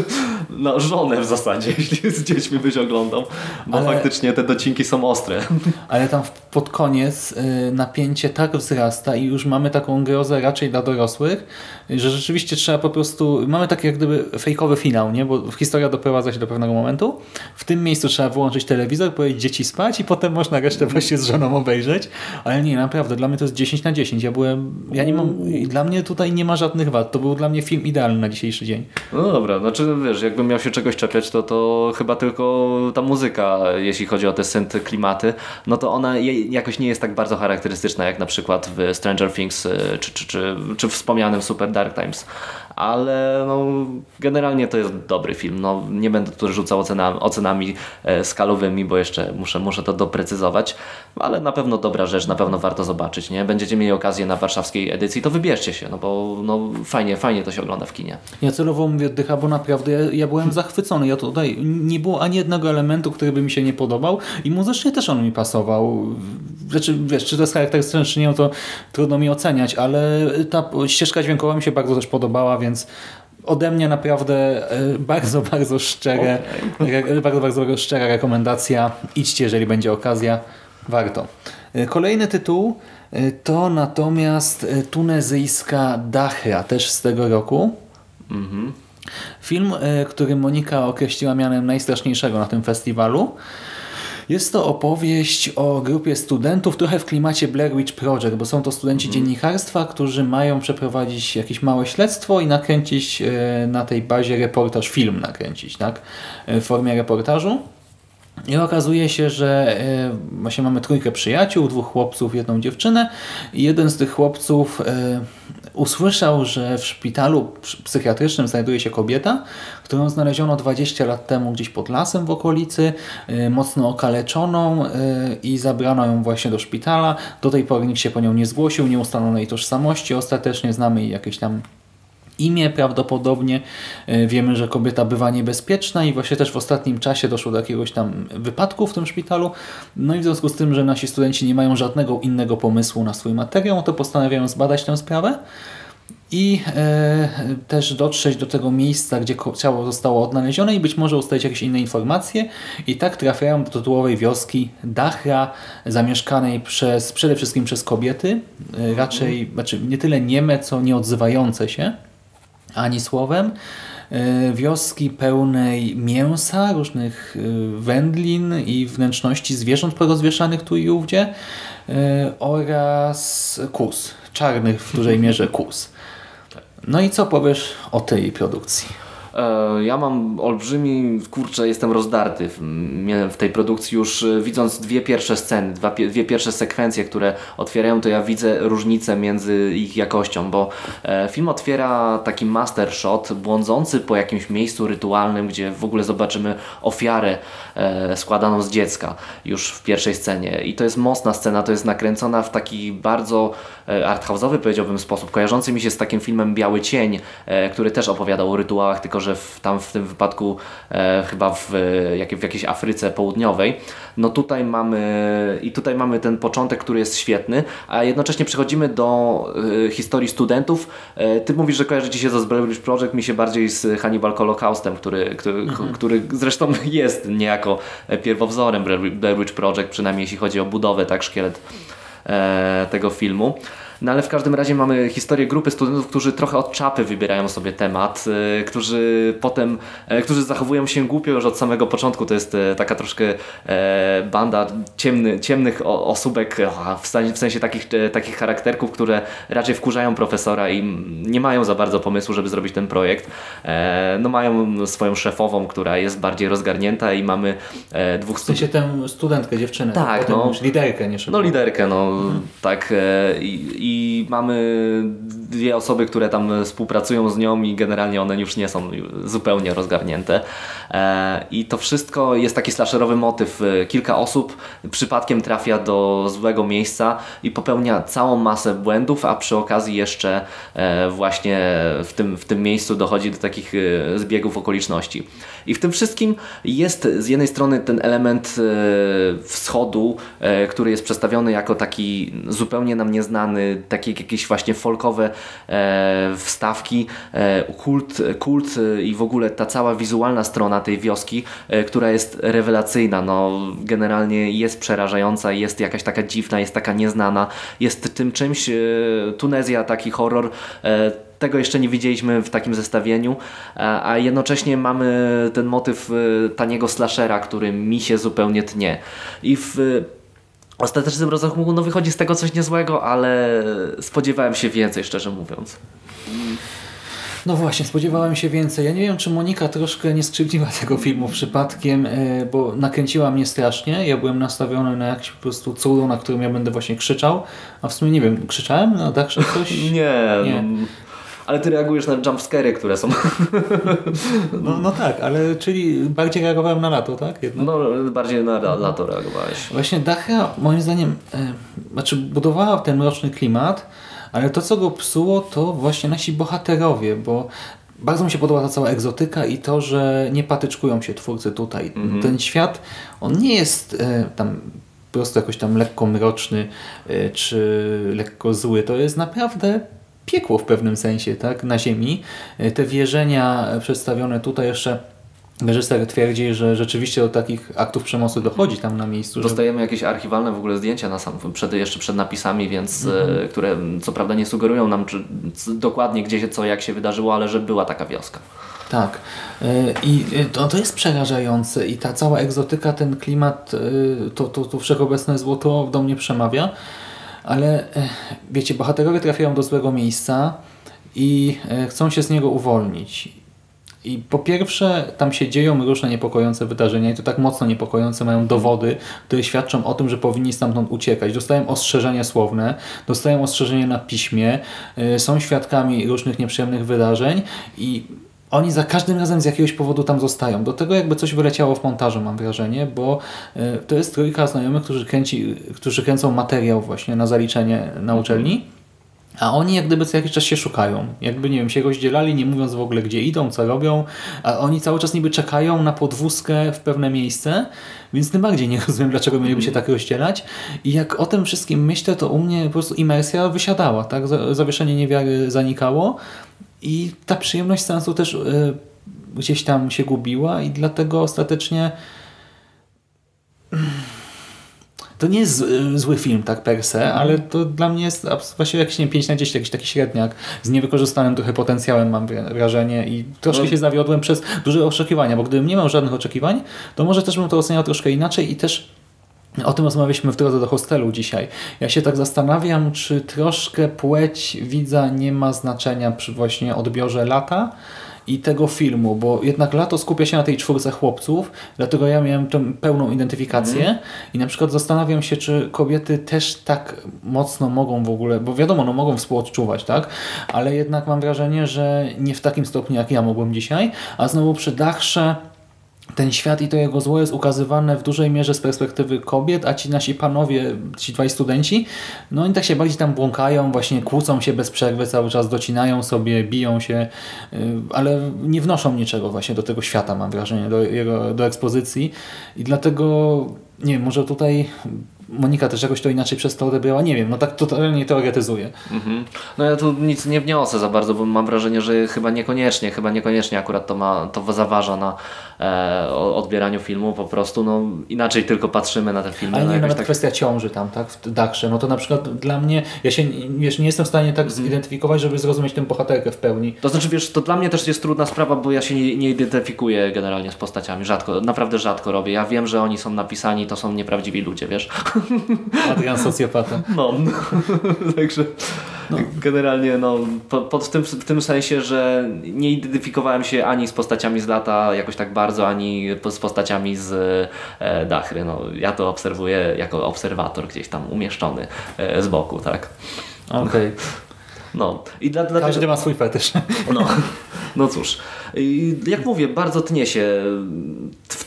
[laughs] na żonę w zasadzie, [laughs] jeśli z dziećmi byś oglądał, bo Ale- faktycznie te docinki są ostre. [laughs] ale tam pod koniec y, napięcie tak wzrasta i już mamy taką grozę raczej dla dorosłych, że rzeczywiście trzeba po prostu, mamy taki jak gdyby fejkowy finał, nie? bo historia doprowadza się do pewnego momentu. W tym miejscu trzeba wyłączyć telewizor, powiedzieć dzieci spać i potem można resztę właśnie z żoną obejrzeć. Ale nie, naprawdę, dla mnie to jest 10 na 10. Ja byłem, ja nie mam, dla mnie tutaj nie ma żadnych wad. To był dla mnie film idealny na dzisiejszy dzień. No dobra, znaczy wiesz, jakbym miał się czegoś czepiać, to, to chyba tylko ta muzyka, jeśli chodzi o te synth klimaty, no to ona jakoś nie jest tak bardzo charakterystyczna jak na przykład w Stranger Things y, czy, czy, czy, czy wspomnianym Super Dark Times. Ale no, generalnie to jest dobry film. No, nie będę tu rzucał ocenami, ocenami skalowymi, bo jeszcze muszę, muszę to doprecyzować, ale na pewno dobra rzecz, na pewno warto zobaczyć. Nie? Będziecie mieli okazję na warszawskiej edycji, to wybierzcie się, no bo no, fajnie, fajnie to się ogląda w kinie. Ja celowo mówię oddycha, bo naprawdę ja, ja byłem zachwycony. Ja tutaj nie było ani jednego elementu, który by mi się nie podobał i muzycznie też on mi pasował. Znaczy, wiesz, czy to jest charakterystyczne, czy nie, no to trudno mi oceniać, ale ta ścieżka dźwiękowa mi się bardzo też podobała, więc ode mnie naprawdę e, bardzo, [laughs] bardzo szczere, re, bardzo, bardzo szczera rekomendacja. Idźcie, jeżeli będzie okazja. Warto. E, Kolejny tytuł e, to natomiast tunezyjska Dachra, też z tego roku. Film, e, który Monika określiła mianem najstraszniejszego na tym festiwalu. Jest to opowieść o grupie studentów, trochę w klimacie Blair Witch Project, bo są to studenci dziennikarstwa, którzy mają przeprowadzić jakieś małe śledztwo i nakręcić e, na tej bazie reportaż, film nakręcić, tak? E, W formie reportażu. I okazuje się, że e, właśnie mamy trójkę przyjaciół, dwóch chłopców, jedną dziewczynę i jeden z tych chłopców usłyszał, że w szpitalu ps- psychiatrycznym znajduje się kobieta, którą znaleziono 20 lat temu gdzieś pod lasem w okolicy, e, mocno okaleczoną e, i zabrano ją właśnie do szpitala. Do tej pory nikt się po nią nie zgłosił, nie ustalono jej tożsamości. Ostatecznie znamy jej jakieś tam imię prawdopodobnie. E, Wiemy, że kobieta bywa niebezpieczna i właśnie też w ostatnim czasie doszło do jakiegoś tam wypadku w tym szpitalu. No i w związku z tym, że nasi studenci nie mają żadnego innego pomysłu na swój materiał, to postanawiają zbadać tę sprawę i e, też dotrzeć do tego miejsca, gdzie ciało zostało odnalezione i być może ustalić jakieś inne informacje. I tak trafiają do tytułowej wioski Dachra, zamieszkanej przez, przede wszystkim przez kobiety, e, raczej znaczy nie tyle nieme, co nieodzywające się ani słowem. E, Wioski pełnej mięsa, różnych e, wędlin i wnętrzności zwierząt porozwieszanych tu i ówdzie e, oraz kus, czarnych w dużej mierze kus. No i co powiesz o tej produkcji? E, Ja mam olbrzymi, kurczę, jestem rozdarty w, tej produkcji. Już e, widząc dwie pierwsze sceny, dwa, dwie pierwsze sekwencje, które otwierają, to ja widzę różnicę między ich jakością, bo e, film otwiera taki master shot, błądzący po jakimś miejscu rytualnym, gdzie w ogóle zobaczymy ofiarę składaną z dziecka już w pierwszej scenie i to jest mocna scena, to jest nakręcona w taki bardzo e, arthouse'owy powiedziałbym sposób, kojarzący mi się z takim filmem Biały Cień, e, który też opowiadał o rytuałach, tylko że w, tam w tym wypadku e, chyba w, e, jak, w jakiejś Afryce Południowej. No tutaj mamy i tutaj mamy ten początek, który jest świetny, a jednocześnie przechodzimy do e, historii studentów. E, ty mówisz, że kojarzy Ci się to z Blair Project, mi się bardziej z Hannibal Holocaustem, który, który, który zresztą jest niejako pierwowzorem Blair Blair Witch Project, przynajmniej jeśli chodzi o budowę, tak, szkielet e, tego filmu. No ale w każdym razie mamy historię grupy studentów, którzy trochę od czapy wybierają sobie temat, e, którzy potem, e, którzy zachowują się głupio już od samego początku. To jest e, taka troszkę banda ciemny, ciemnych osóbek, w, sensie, w sensie takich, takich charakterków, które raczej wkurzają profesora i nie mają za bardzo pomysłu, żeby zrobić ten projekt. No mają swoją szefową, która jest bardziej rozgarnięta i mamy dwóch W sensie tę studentkę, dziewczynę, Tak, potem no. liderkę, nie no liderkę, no tak. e, I, I mamy dwie osoby, które tam współpracują z nią i generalnie one już nie są zupełnie rozgarnięte. E, I to wszystko jest taki slasherowy motyw. E, Kilka osób przypadkiem trafia do złego miejsca i popełnia całą masę błędów, a przy okazji jeszcze e, właśnie w tym, w tym miejscu dochodzi do takich zbiegów okoliczności. I w tym wszystkim jest z jednej strony ten element wschodu, który jest przedstawiony jako taki zupełnie nam nieznany, takie jakieś właśnie folkowe e, wstawki, e, kult, kult e, i w ogóle ta cała wizualna strona tej wioski, która jest rewelacyjna, no generalnie jest przerażająca, jest jakaś taka dziwna, jest taka nieznana, jest tym czymś, Tunezja, taki horror, tego jeszcze nie widzieliśmy w takim zestawieniu, a jednocześnie mamy ten motyw taniego slashera, który mi się zupełnie tnie. I w ostatecznym rozrachunku no, wychodzi z tego coś niezłego, ale spodziewałem się więcej, szczerze mówiąc. No właśnie, spodziewałem się więcej. Ja nie wiem, czy Monika troszkę nie skrzywdziła tego filmu przypadkiem, e, bo nakręciła mnie strasznie. Ja byłem nastawiony na jakiś po prostu cudo, na którym ja będę właśnie krzyczał. A w sumie nie wiem, krzyczałem na dachsze [laughs] coś? Nie, Nie. Ale ty reagujesz na jumpscary, które są... No, no tak, ale czyli bardziej reagowałem na lato, tak? Jednak? No, bardziej na la- lato reagowałeś. Właśnie Dacha moim zdaniem e, znaczy budowała ten mroczny klimat, ale to co go psuło to właśnie nasi bohaterowie, bo bardzo mi się podoba ta cała egzotyka i to, że nie patyczkują się twórcy tutaj. Ten świat, on nie jest e, tam po prostu jakoś tam lekko mroczny e, czy lekko zły. To jest naprawdę piekło w pewnym sensie, tak, na ziemi. E, Te wierzenia przedstawione tutaj jeszcze Reżyser twierdzi, że rzeczywiście do takich aktów przemocy dochodzi tam na miejscu. że- Dostajemy jakieś archiwalne w ogóle zdjęcia na sam, przed, jeszcze przed napisami, więc Mhm. e, które m, co prawda nie sugerują nam czy, dokładnie gdzie się co, jak się wydarzyło, ale że była taka wioska. Tak. Y, I to, to jest przerażające i ta cała egzotyka, ten klimat, to, to, to wszechobecne złoto do mnie przemawia. Ale y, wiecie, bohaterowie trafiają do złego miejsca i y, chcą się z niego uwolnić. I po pierwsze, tam się dzieją różne niepokojące wydarzenia i to tak mocno niepokojące mają dowody, które świadczą o tym, że powinni stamtąd uciekać. Dostają ostrzeżenia słowne, dostają ostrzeżenia na piśmie, y, są świadkami różnych nieprzyjemnych wydarzeń i oni za każdym razem z jakiegoś powodu tam zostają. Do tego jakby coś wyleciało w montażu, mam wrażenie, bo y, to jest trójka znajomych, którzy, kręci, którzy kręcą materiał właśnie na zaliczenie na uczelni. A oni jak gdyby co jakiś czas się szukają. Jakby, nie wiem, się rozdzielali, nie mówiąc w ogóle gdzie idą, co robią, a oni cały czas niby czekają na podwózkę w pewne miejsce, więc tym bardziej nie [laughs] rozumiem, dlaczego mieliby się tak rozdzielać. I jak o tym wszystkim myślę, to u mnie po prostu imersja wysiadała, tak? Za- Zawieszenie niewiary zanikało i ta przyjemność sensu też y, gdzieś tam się gubiła i dlatego ostatecznie to nie jest z- zły film tak per se, ale to dla mnie jest właściwie jakiś nie, wiem, 5 na 10, jakiś taki średniak z niewykorzystanym trochę potencjałem mam wra- wrażenie i troszkę No. się zawiodłem przez duże oczekiwania, bo gdybym nie miał żadnych oczekiwań, to może też bym to oceniał troszkę inaczej i też o tym rozmawialiśmy w drodze do hostelu dzisiaj. Ja się tak zastanawiam, czy troszkę płeć widza nie ma znaczenia przy właśnie odbiorze lata i tego filmu, bo jednak lato skupia się na tej czwórce chłopców, dlatego ja miałem tę pełną identyfikację i na przykład zastanawiam się, czy kobiety też tak mocno mogą w ogóle, bo wiadomo, no mogą współodczuwać, tak? Ale jednak mam wrażenie, że nie w takim stopniu, jak ja mogłem dzisiaj, a znowu przy Dachsze ten świat i to jego zło jest ukazywane w dużej mierze z perspektywy kobiet, a ci nasi panowie, ci dwaj studenci, no oni tak się bardziej tam błąkają, właśnie kłócą się bez przerwy cały czas, docinają sobie, biją się, yy, ale nie wnoszą niczego właśnie do tego świata, mam wrażenie, do, jego, do ekspozycji. I dlatego, nie wiem, może tutaj Monika też jakoś to inaczej przez to odebrała, nie wiem, no tak totalnie teoretyzuję. Mhm. No ja tu nic nie wniosę za bardzo, bo mam wrażenie, że chyba niekoniecznie, chyba niekoniecznie akurat to ma, to zaważa na e, odbieraniu filmu, po prostu no inaczej tylko patrzymy na te filmy. Ale no nie, nawet tak- kwestia ciąży tam, tak, w Dakrze, no to na przykład dla mnie, ja się wiesz, nie jestem w stanie tak Mhm. zidentyfikować, żeby zrozumieć tę bohaterkę w pełni. To znaczy, wiesz, to dla mnie też jest trudna sprawa, bo ja się nie, nie identyfikuję generalnie z postaciami. Rzadko, naprawdę rzadko robię. Ja wiem, że oni są napisani, to są nieprawdziwi ludzie, wiesz. [laughs] Adrian socjopata. No, [laughs] także generalnie no, po, w, tym, w tym sensie, że nie identyfikowałem się ani z postaciami z lata jakoś tak bardzo, ani z postaciami z e, Dachry. No, ja to obserwuję jako obserwator gdzieś tam umieszczony e, z boku, tak. Okej, [laughs] No i dla, dlatego... każdy ma swój fetysz. No, [laughs] no cóż, I jak mówię, bardzo tnie się.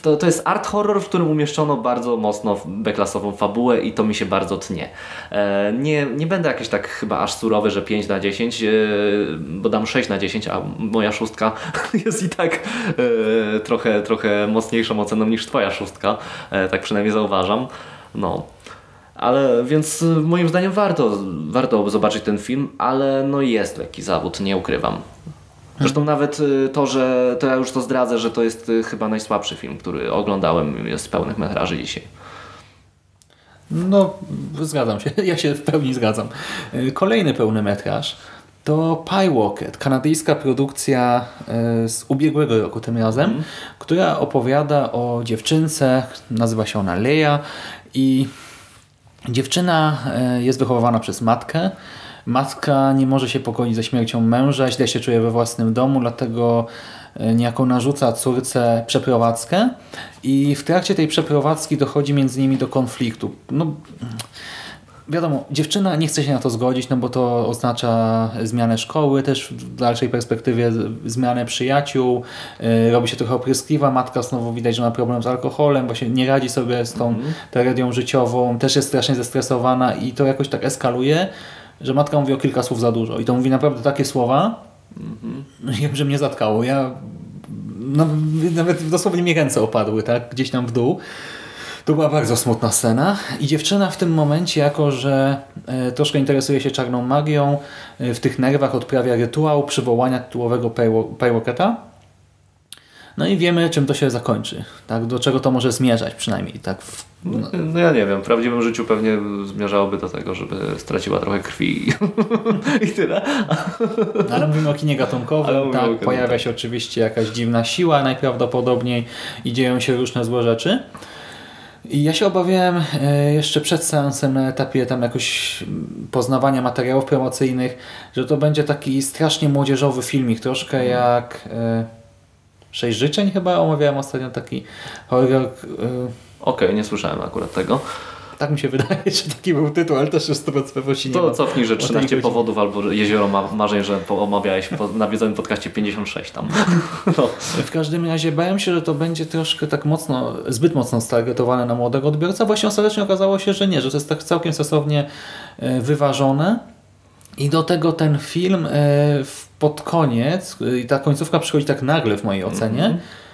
To, to jest art horror, w którym umieszczono bardzo mocno beklasową fabułę i to mi się bardzo tnie. E, nie, nie będę jakiś tak chyba aż surowy, że 5 na 10, e, bo dam 6 na 10, a moja szóstka [laughs] jest i tak e, trochę, trochę mocniejszą oceną niż twoja szóstka, tak przynajmniej zauważam. No. Ale więc y, moim zdaniem warto, warto zobaczyć ten film, ale no jest lekki zawód, nie ukrywam. Zresztą nawet y, to, że to ja już to zdradzę, że to jest y, chyba najsłabszy film, który oglądałem z pełnych metraży dzisiaj. No, zgadzam się, [laughs] ja się w pełni zgadzam. Kolejny pełny metraż to Pie Walker, kanadyjska produkcja z ubiegłego roku tym razem, która opowiada o dziewczynce, nazywa się ona Leia i Dziewczyna e, jest wychowywana przez matkę. Matka nie może się pogodzić ze śmiercią męża, źle się czuje we własnym domu, dlatego e, niejako narzuca córce przeprowadzkę i w trakcie tej przeprowadzki dochodzi między nimi do konfliktu. No, wiadomo, dziewczyna nie chce się na to zgodzić, no bo to oznacza zmianę szkoły, też w dalszej perspektywie zmianę przyjaciół, yy, robi się trochę opryskliwa, matka znowu widać, że ma problem z alkoholem, właśnie nie radzi sobie z tą tragedią życiową, też jest strasznie zestresowana i to jakoś tak eskaluje, że matka mówi o kilka słów za dużo i to mówi naprawdę takie słowa, mm [laughs] że mnie zatkało. Ja no, nawet dosłownie mi ręce opadły, tak? Gdzieś tam w dół. To była bardzo smutna scena i dziewczyna w tym momencie, jako że e, troszkę interesuje się czarną magią, e, w tych nerwach odprawia rytuał przywołania tytułowego Pyroketa. No i wiemy, czym to się zakończy. Tak? Do czego to może zmierzać przynajmniej. Tak w, no. no ja nie wiem, w prawdziwym życiu pewnie zmierzałoby do tego, żeby straciła trochę krwi i [laughs] tyle. No, ale mówimy o kinie gatunkowym, tak, kinie, pojawia tak. się oczywiście jakaś dziwna siła najprawdopodobniej i dzieją się różne złe rzeczy. I ja się obawiałem e, jeszcze przed seansem na etapie tam jakoś poznawania materiałów promocyjnych, że to będzie taki strasznie młodzieżowy filmik, troszkę mhm. jak e, Sześć życzeń chyba omawiałem ostatnio taki horror. E, Okej, okay, nie słyszałem akurat tego. Tak mi się wydaje, [laughs] że taki był tytuł, ale też jest 100% pewności nie To cofnij, że 13 powodów albo Jezioro ma marzeń, że omawiałeś po, na wiedzonym podcaście 56 tam. [laughs] No. W każdym razie bałem się, że to będzie troszkę tak mocno, zbyt mocno stargetowane na młodego odbiorcę. Właśnie ostatecznie okazało się, że nie, że to jest tak całkiem sensownie e, wyważone. I do tego ten film e, pod koniec, i ta końcówka przychodzi tak nagle w mojej ocenie, mm -hmm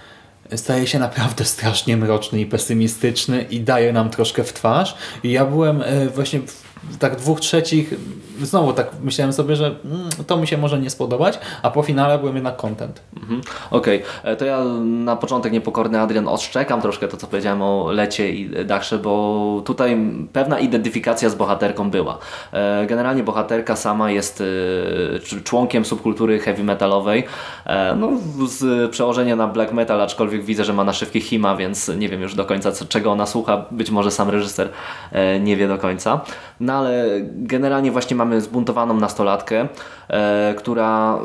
staje się naprawdę strasznie mroczny i pesymistyczny i daje nam troszkę w twarz. I ja byłem e, właśnie tak dwóch trzecich, znowu tak myślałem sobie, że mm, to mi się może nie spodobać, a po finale byłem jednak content. Mhm. Okej, okay. E, to ja na początek niepokorny Adrian odszczekam troszkę to, co powiedziałem o Lecie i Dachsze, bo tutaj pewna identyfikacja z bohaterką była. E, generalnie bohaterka sama jest e, członkiem subkultury heavy metalowej, no z przełożenia na black metal, aczkolwiek widzę, że ma naszywki Hima, więc nie wiem już do końca czego ona słucha, być może sam reżyser nie wie do końca. Na no ale generalnie właśnie mamy zbuntowaną nastolatkę, e, która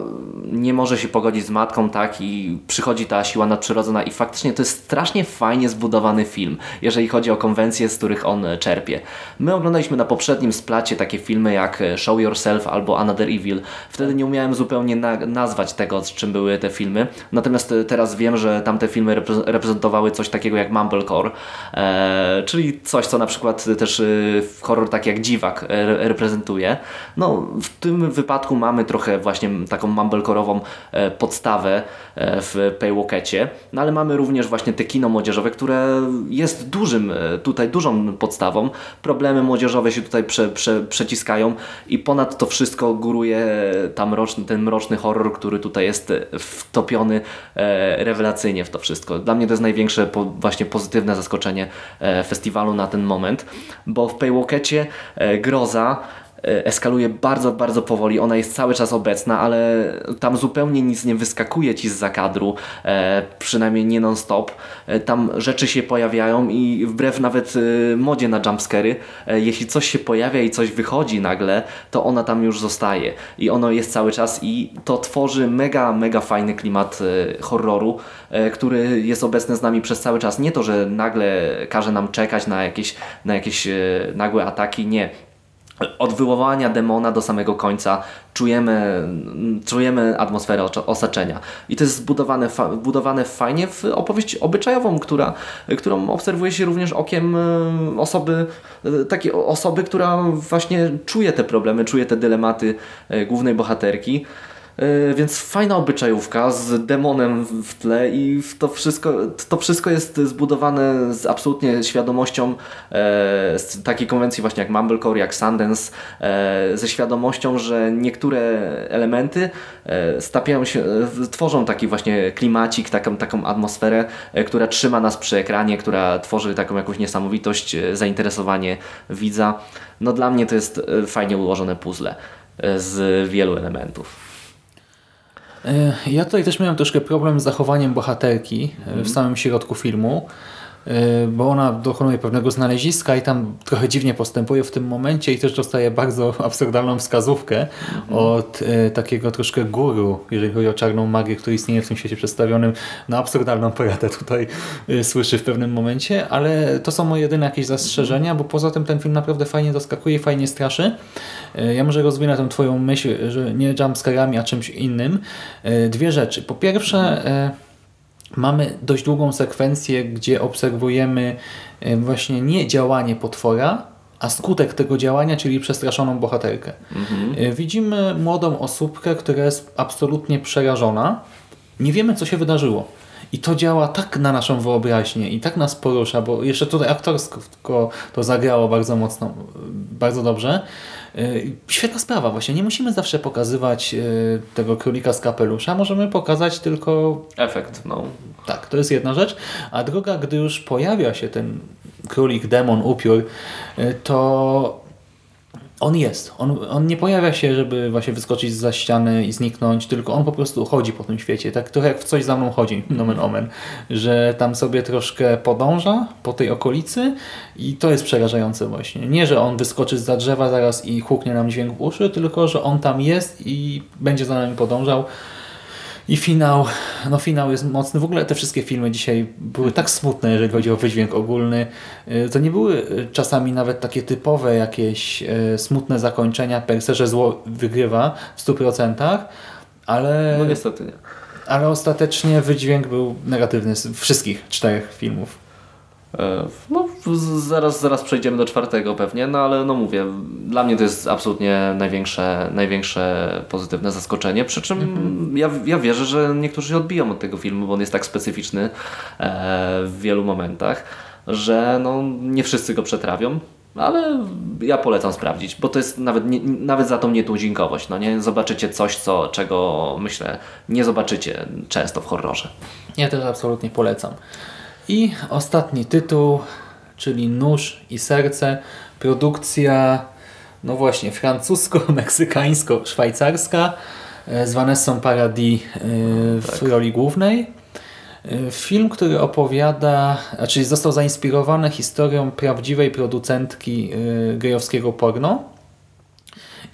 nie może się pogodzić z matką, tak, i przychodzi ta siła nadprzyrodzona i faktycznie to jest strasznie fajnie zbudowany film, jeżeli chodzi o konwencje, z których on czerpie. My oglądaliśmy na poprzednim splacie takie filmy jak Show Yourself albo Another Evil. Wtedy nie umiałem zupełnie na nazwać tego, z czym były te filmy, natomiast teraz wiem, że tamte filmy reprezentowały coś takiego jak Mumblecore, e, czyli coś, co na przykład też w horror tak jak Dziw dziwak e, reprezentuje. No, w tym wypadku mamy trochę właśnie taką mumblecore'ową e, podstawę w Paywalkecie, no ale mamy również właśnie te kino młodzieżowe, które jest dużym, tutaj dużą podstawą. Problemy młodzieżowe się tutaj prze, prze, przeciskają i ponad to wszystko góruje tam ten mroczny horror, który tutaj jest wtopiony rewelacyjnie w to wszystko. Dla mnie to jest największe właśnie pozytywne zaskoczenie festiwalu na ten moment, bo w Paywalkecie groza e, eskaluje bardzo, bardzo powoli. Ona jest cały czas obecna, ale tam zupełnie nic nie wyskakuje ci z zakadru, e, przynajmniej nie non-stop. E, tam rzeczy się pojawiają i wbrew nawet e, modzie na jumpscary, e, jeśli coś się pojawia i coś wychodzi nagle, to ona tam już zostaje. I ono jest cały czas i to tworzy mega, mega fajny klimat e, horroru, który jest obecny z nami przez cały czas. Nie to, że nagle każe nam czekać na jakieś, na jakieś nagłe ataki, nie od wywołania demona do samego końca czujemy, czujemy atmosferę osaczenia. I to jest zbudowane, budowane fajnie w opowieść obyczajową, która, którą obserwuje się również okiem e, osoby, e, takiej osoby, która właśnie czuje te problemy, czuje te dylematy e, głównej bohaterki. E, więc fajna obyczajówka z demonem w tle i to wszystko, to wszystko jest zbudowane z absolutnie świadomością e, z takiej konwencji właśnie jak Mumblecore, jak Sundance, e, ze świadomością, że niektóre elementy stapiają się, tworzą taki właśnie klimacik, taką, taką atmosferę, która trzyma nas przy ekranie, która tworzy taką jakąś niesamowitość, zainteresowanie widza. No dla mnie to jest fajnie ułożone puzzle z wielu elementów. E, ja tutaj też miałem troszkę problem z zachowaniem bohaterki mm. w samym środku filmu, bo ona dokonuje pewnego znaleziska i tam trochę dziwnie postępuje w tym momencie i też dostaje bardzo [laughs] absurdalną wskazówkę od y, takiego troszkę guru, jeżeli chodzi o czarną magię, który istnieje w tym świecie przedstawionym. No absurdalną poradę tutaj y, słyszy w pewnym momencie, ale to są moje jedyne jakieś zastrzeżenia, bo poza tym ten film naprawdę fajnie zaskakuje i fajnie straszy. Ja może rozwinę tę twoją myśl, że nie jumpscarami, a czymś innym. Dwie rzeczy. Po pierwsze... Mamy dość długą sekwencję, gdzie obserwujemy e, właśnie nie działanie potwora, a skutek tego działania, czyli przestraszoną bohaterkę. E, Widzimy młodą osóbkę, która jest absolutnie przerażona. Nie wiemy, co się wydarzyło. I to działa tak na naszą wyobraźnię i tak nas porusza, bo jeszcze tutaj aktorsko to zagrało bardzo mocno, bardzo dobrze. Yy, Świetna sprawa właśnie. Nie musimy zawsze pokazywać yy, tego królika z kapelusza. Możemy pokazać tylko Efekt, no. tak, to jest jedna rzecz. A druga, gdy już pojawia się ten królik, demon, upiór, y, to on jest. On, on nie pojawia się, żeby właśnie wyskoczyć za ściany i zniknąć, tylko on po prostu chodzi po tym świecie. Tak trochę jak w coś za mną chodzi, [laughs] nomen omen. Że tam sobie troszkę podąża po tej okolicy i to jest przerażające właśnie. Nie, że on wyskoczy za drzewa zaraz i huknie nam dźwięk w uszy, tylko że on tam jest i będzie za nami podążał. I finał, no finał jest mocny. W ogóle te wszystkie filmy dzisiaj były tak smutne, jeżeli chodzi o wydźwięk ogólny. Y, To nie były y, czasami nawet takie typowe jakieś y, smutne zakończenia per se, że zło wygrywa w 100%, ale, No niestety nie. ale ostatecznie wydźwięk był negatywny z wszystkich czterech filmów. E, No, zaraz, zaraz przejdziemy do czwartego pewnie, no ale no mówię, dla mnie to jest absolutnie największe, największe pozytywne zaskoczenie, przy czym ja, ja wierzę, że niektórzy się odbiją od tego filmu, bo on jest tak specyficzny e, w wielu momentach, że no, nie wszyscy go przetrawią. Ale ja polecam sprawdzić, bo to jest nawet, nie, nawet za tą nietuzinkowość. No nie? Zobaczycie coś, co, czego myślę nie zobaczycie często w horrorze. Ja też absolutnie polecam. I ostatni tytuł, czyli Nóż i Serce. Produkcja, no właśnie, francusko-meksykańsko-szwajcarska e, z Vanessą Paradis e, w roli głównej. E, Film, który opowiada, znaczy został zainspirowany historią prawdziwej producentki gejowskiego porno.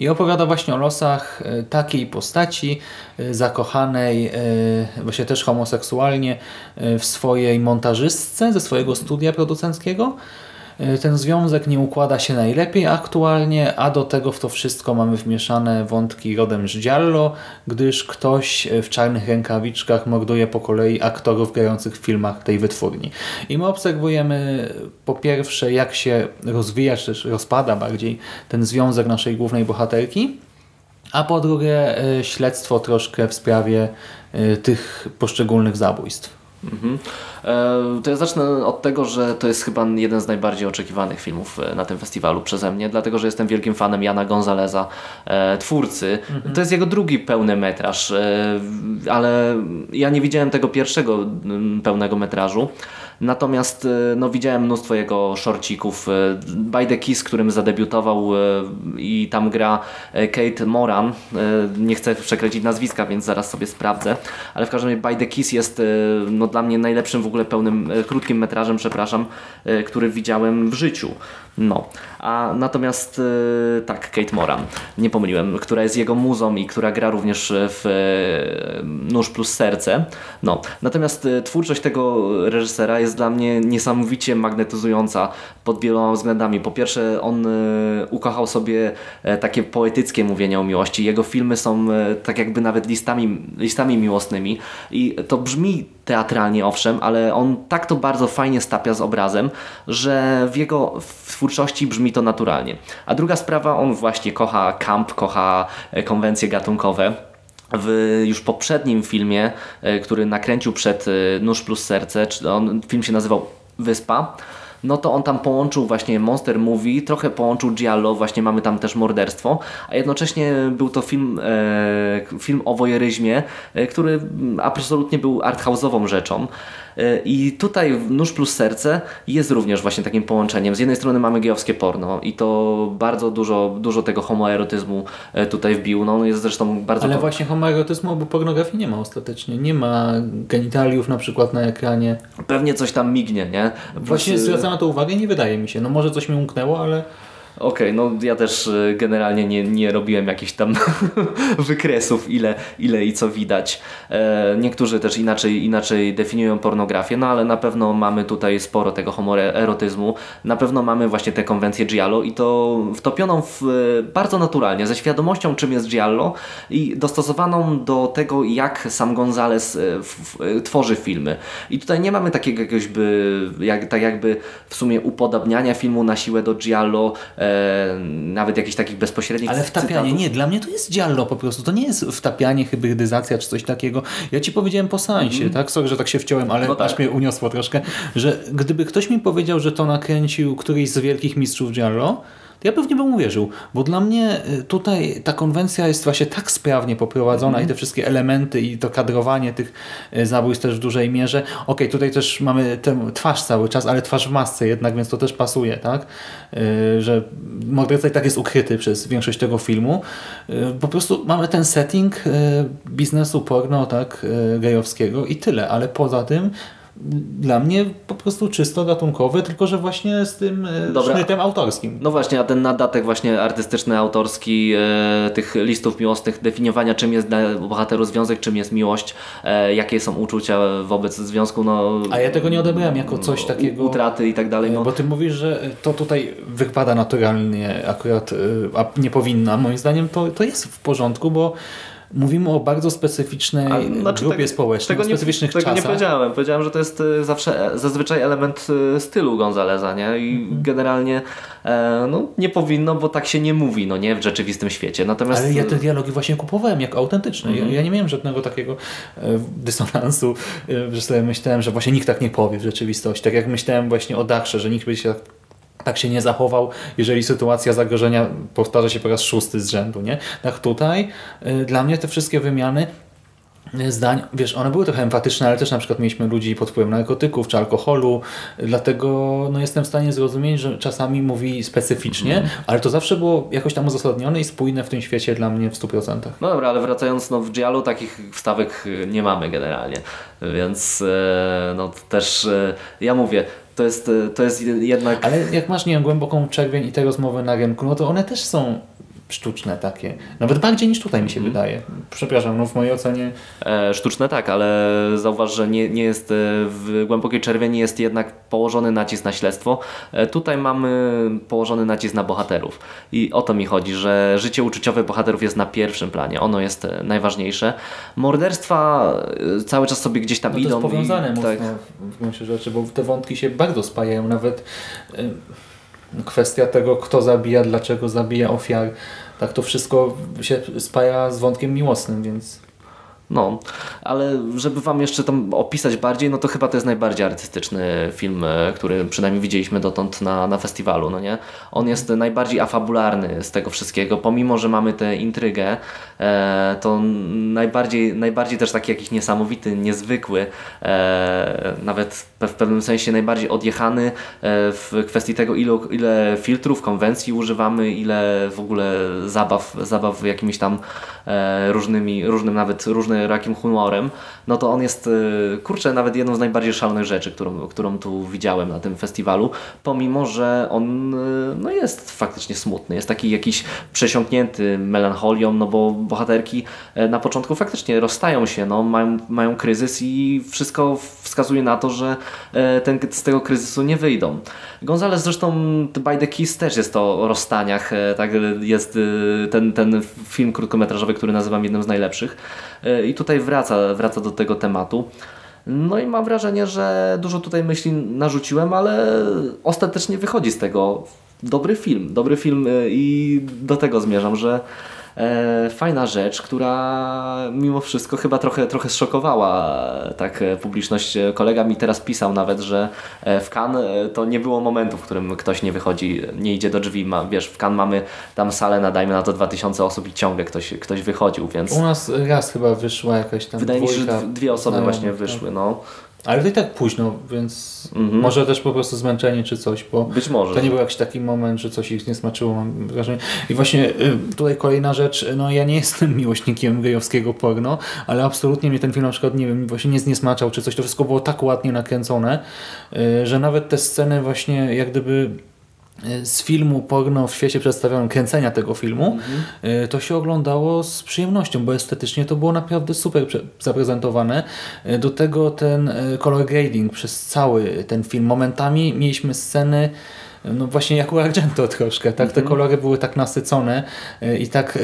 I opowiada właśnie o losach e, takiej postaci e, zakochanej, e, właśnie też homoseksualnie w swojej montażystce ze swojego studia producenckiego. E, Ten związek nie układa się najlepiej aktualnie, a do tego w to wszystko mamy wmieszane wątki rodem z Giallo, gdyż ktoś e, w czarnych rękawiczkach morduje po kolei aktorów grających w filmach tej wytwórni. I my obserwujemy po pierwsze jak się rozwija, czy też rozpada bardziej ten związek naszej głównej bohaterki, a po drugie e, śledztwo troszkę w sprawie tych poszczególnych zabójstw. Mhm. E, To ja zacznę od tego, że to jest chyba jeden z najbardziej oczekiwanych filmów e, na tym festiwalu przeze mnie, dlatego że jestem wielkim fanem Jana Gonzaleza, e, twórcy. To jest jego drugi pełny metraż, ale ja nie widziałem tego pierwszego pełnego metrażu. Natomiast e, no, widziałem mnóstwo jego shorcików. e, By the Kiss, którym zadebiutował e, i tam gra Kate Moran. Nie chcę przekręcić nazwiska, więc zaraz sobie sprawdzę. Ale w każdym razie By the Kiss jest no, dla mnie najlepszym w ogóle pełnym, krótkim metrażem, przepraszam, który widziałem w życiu. No, a natomiast e, tak, Kate Moran, nie pomyliłem, która jest jego muzą i która gra również w e, Nóż plus Serce. No, natomiast e, twórczość tego reżysera jest dla mnie niesamowicie magnetyzująca pod wieloma względami. Po pierwsze, on ukochał sobie e, takie poetyckie mówienie o miłości. Jego filmy są e, tak jakby nawet listami, listami miłosnymi i to brzmi teatralnie owszem, ale on tak to bardzo fajnie stapia z obrazem, że w jego twórczości brzmi to naturalnie. A druga sprawa, on właśnie kocha camp, kocha e, konwencje gatunkowe. W już poprzednim filmie, e, który nakręcił przed e, Nóż plus Serce, on, film się nazywał Wyspa, no to on tam połączył właśnie Monster Movie, trochę połączył Giallo, właśnie mamy tam też morderstwo, a jednocześnie był to film, e, film o wojeryzmie, e, który mm, absolutnie był arthouse'ową rzeczą. I tutaj Nóż plus Serce jest również właśnie takim połączeniem. Z jednej strony mamy gejowskie porno i to bardzo dużo, dużo tego homoerotyzmu e, tutaj wbił. No, jest zresztą bardzo... Ale to- właśnie homoerotyzmu albo pornografii nie ma ostatecznie. Nie ma genitaliów na przykład na ekranie. Pewnie coś tam mignie, nie? Właśnie Plus, e, zwracam na to uwagę, nie wydaje mi się. No może coś mi umknęło, ale Okej, no ja też y, generalnie nie, nie robiłem jakichś tam [laughs] wykresów, ile, ile i co widać. E, niektórzy też inaczej, inaczej definiują pornografię, no ale na pewno mamy tutaj sporo tego homoerotyzmu. Na pewno mamy właśnie tę konwencję Giallo i to wtopioną w, e, bardzo naturalnie, ze świadomością czym jest Giallo i dostosowaną do tego, jak sam Gonzales e, tworzy filmy. I tutaj nie mamy takiego jakiegoś by, jak, tak jakby w sumie upodabniania filmu na siłę do Giallo, nawet jakichś takich bezpośrednich Ale wtapianie, cytatów. nie, dla mnie to jest giallo po prostu. To nie jest wtapianie, hybrydyzacja czy coś takiego. Ja ci powiedziałem po seansie, tak? Sorry, że tak się wciąłem, ale. No tak. aż mnie uniosło troszkę, że gdyby ktoś mi powiedział, że to nakręcił któryś z wielkich mistrzów giallo, ja pewnie bym uwierzył, bo dla mnie y, tutaj ta konwencja jest właśnie tak sprawnie poprowadzona Mhm. i te wszystkie elementy i to kadrowanie tych y, zabójstw też w dużej mierze. Okej, tutaj też mamy tę twarz cały czas, ale twarz w masce jednak, więc to też pasuje, tak? Y, Że morderca i tak jest ukryty przez większość tego filmu. Po prostu mamy ten setting biznesu porno, tak, gejowskiego i tyle, ale poza tym dla mnie po prostu czysto gatunkowy, tylko że właśnie z tym y, Dobra. sznytem autorskim. No właśnie, a ten nadatek właśnie artystyczny, autorski e, tych listów miłosnych, definiowania czym jest dla bohateru związek, czym jest miłość, e, jakie są uczucia wobec związku, no... A ja tego nie odebrałem jako coś u- takiego... Utraty i tak dalej, no. Bo ty mówisz, że to tutaj wypada naturalnie akurat, y, a nie powinno. A moim zdaniem to, to jest w porządku, bo mówimy o bardzo specyficznej A, znaczy grupie tego- społecznej, tego specyficznych nie, Tego nie czasach. powiedziałem. Powiedziałem, że to jest e, zawsze e, zazwyczaj element e, stylu Gonzaleza, nie? I Mhm. generalnie e, no, nie powinno, bo tak się nie mówi, no nie? W rzeczywistym świecie. Natomiast Ale ja te dialogi właśnie kupowałem jako autentyczne. Mhm. Ja, ja nie miałem żadnego takiego e, dysonansu, e, że sobie myślałem, że właśnie nikt tak nie powie w rzeczywistości. Tak jak myślałem właśnie o Dakrze, że nikt by się tak, tak się nie zachował, jeżeli sytuacja zagrożenia powtarza się po raz szósty z rzędu. Nie? Tak tutaj e, dla mnie te wszystkie wymiany e, zdań, wiesz, one były trochę empatyczne, ale też na przykład mieliśmy ludzi pod wpływem narkotyków czy alkoholu, dlatego no, jestem w stanie zrozumieć, że czasami mówi specyficznie, ale to zawsze było jakoś tam uzasadnione i spójne w tym świecie dla mnie w 100%. No dobra, ale wracając, no w Giallo takich wstawek y, nie mamy generalnie, więc no też ja mówię, to jest, e, to jest jednak... Ale jak masz, nie wiem, głęboką czerwień i te rozmowy na rynku, no to one też są sztuczne takie. Nawet bardziej niż tutaj mi się wydaje. Przepraszam, no w mojej ocenie E, sztuczne tak, ale zauważ, że nie, nie jest e, w głębokiej czerwieni jest jednak położony nacisk na śledztwo. E, tutaj mamy położony nacisk na bohaterów. I o to mi chodzi, że życie uczuciowe bohaterów jest na pierwszym planie. Ono jest e, najważniejsze. Morderstwa e, cały czas sobie gdzieś tam no to idą. jest powiązane i, mocno tak, w gruncie rzeczy, bo te wątki się bardzo spajają. Nawet y, kwestia tego, kto zabija, dlaczego zabija ofiar, tak to wszystko się spaja z wątkiem miłosnym, więc... No, ale żeby Wam jeszcze tam opisać bardziej, no to chyba to jest najbardziej artystyczny film, e, który przynajmniej widzieliśmy dotąd na, na festiwalu, no nie? On jest najbardziej afabularny z tego wszystkiego, pomimo, że mamy tę intrygę, e, to najbardziej, najbardziej też taki jakiś niesamowity, niezwykły, e, nawet w pewnym sensie najbardziej odjechany e, w kwestii tego, ile, ile filtrów, konwencji używamy, ile w ogóle zabaw, zabaw jakimiś tam e, różnymi, różnym nawet różnym jakim humorem, no to on jest, e, kurczę, nawet jedną z najbardziej szalonych rzeczy, którą, którą tu widziałem na tym festiwalu, pomimo, że on e, no jest faktycznie smutny, jest taki jakiś przesiąknięty melancholią, no bo bohaterki e, na początku faktycznie rozstają się, no, mają, mają kryzys i wszystko wskazuje na to, że e, ten, z tego kryzysu nie wyjdą. Gonzales zresztą By the Kiss też jest o rozstaniach, e, tak jest e, ten, ten film krótkometrażowy, który nazywam jednym z najlepszych i tutaj wraca, wraca do tego tematu. No i mam wrażenie, że dużo tutaj myśli narzuciłem, ale ostatecznie wychodzi z tego dobry film. Dobry film e, i do tego zmierzam, że e, fajna rzecz, która mimo wszystko chyba trochę, trochę zszokowała e, tak e, publiczność. E, Kolega mi teraz pisał nawet, że e, w e, to nie było momentu, w którym ktoś nie wychodzi, nie idzie do drzwi. Ma, wiesz, w Cannes mamy tam salę, nadajmy na to 2000 osób i ciągle ktoś, ktoś wychodził, więc U nas raz chyba wyszła jakaś tam wydaje mi się, że dwie osoby właśnie tak. wyszły. No. Ale to i tak późno, więc może też po prostu zmęczenie czy coś, bo Być może. to nie był jakiś taki moment, że coś ich nie smaczyło, mam wrażenie. I właśnie y, tutaj kolejna rzecz, no ja nie jestem [laughs] miłośnikiem gejowskiego porno, ale absolutnie mnie ten film na przykład, nie wiem, właśnie nie zniesmaczał czy coś, to wszystko było tak ładnie nakręcone, y, że nawet te sceny właśnie jak gdyby z filmu porno w świecie przedstawionym, kręcenia tego filmu, y, to się oglądało z przyjemnością, bo estetycznie to było naprawdę super zaprezentowane. Y, Do tego ten y, color grading przez cały ten film. Momentami mieliśmy sceny no właśnie jak u Argento troszkę, tak? Te kolory były tak nasycone i tak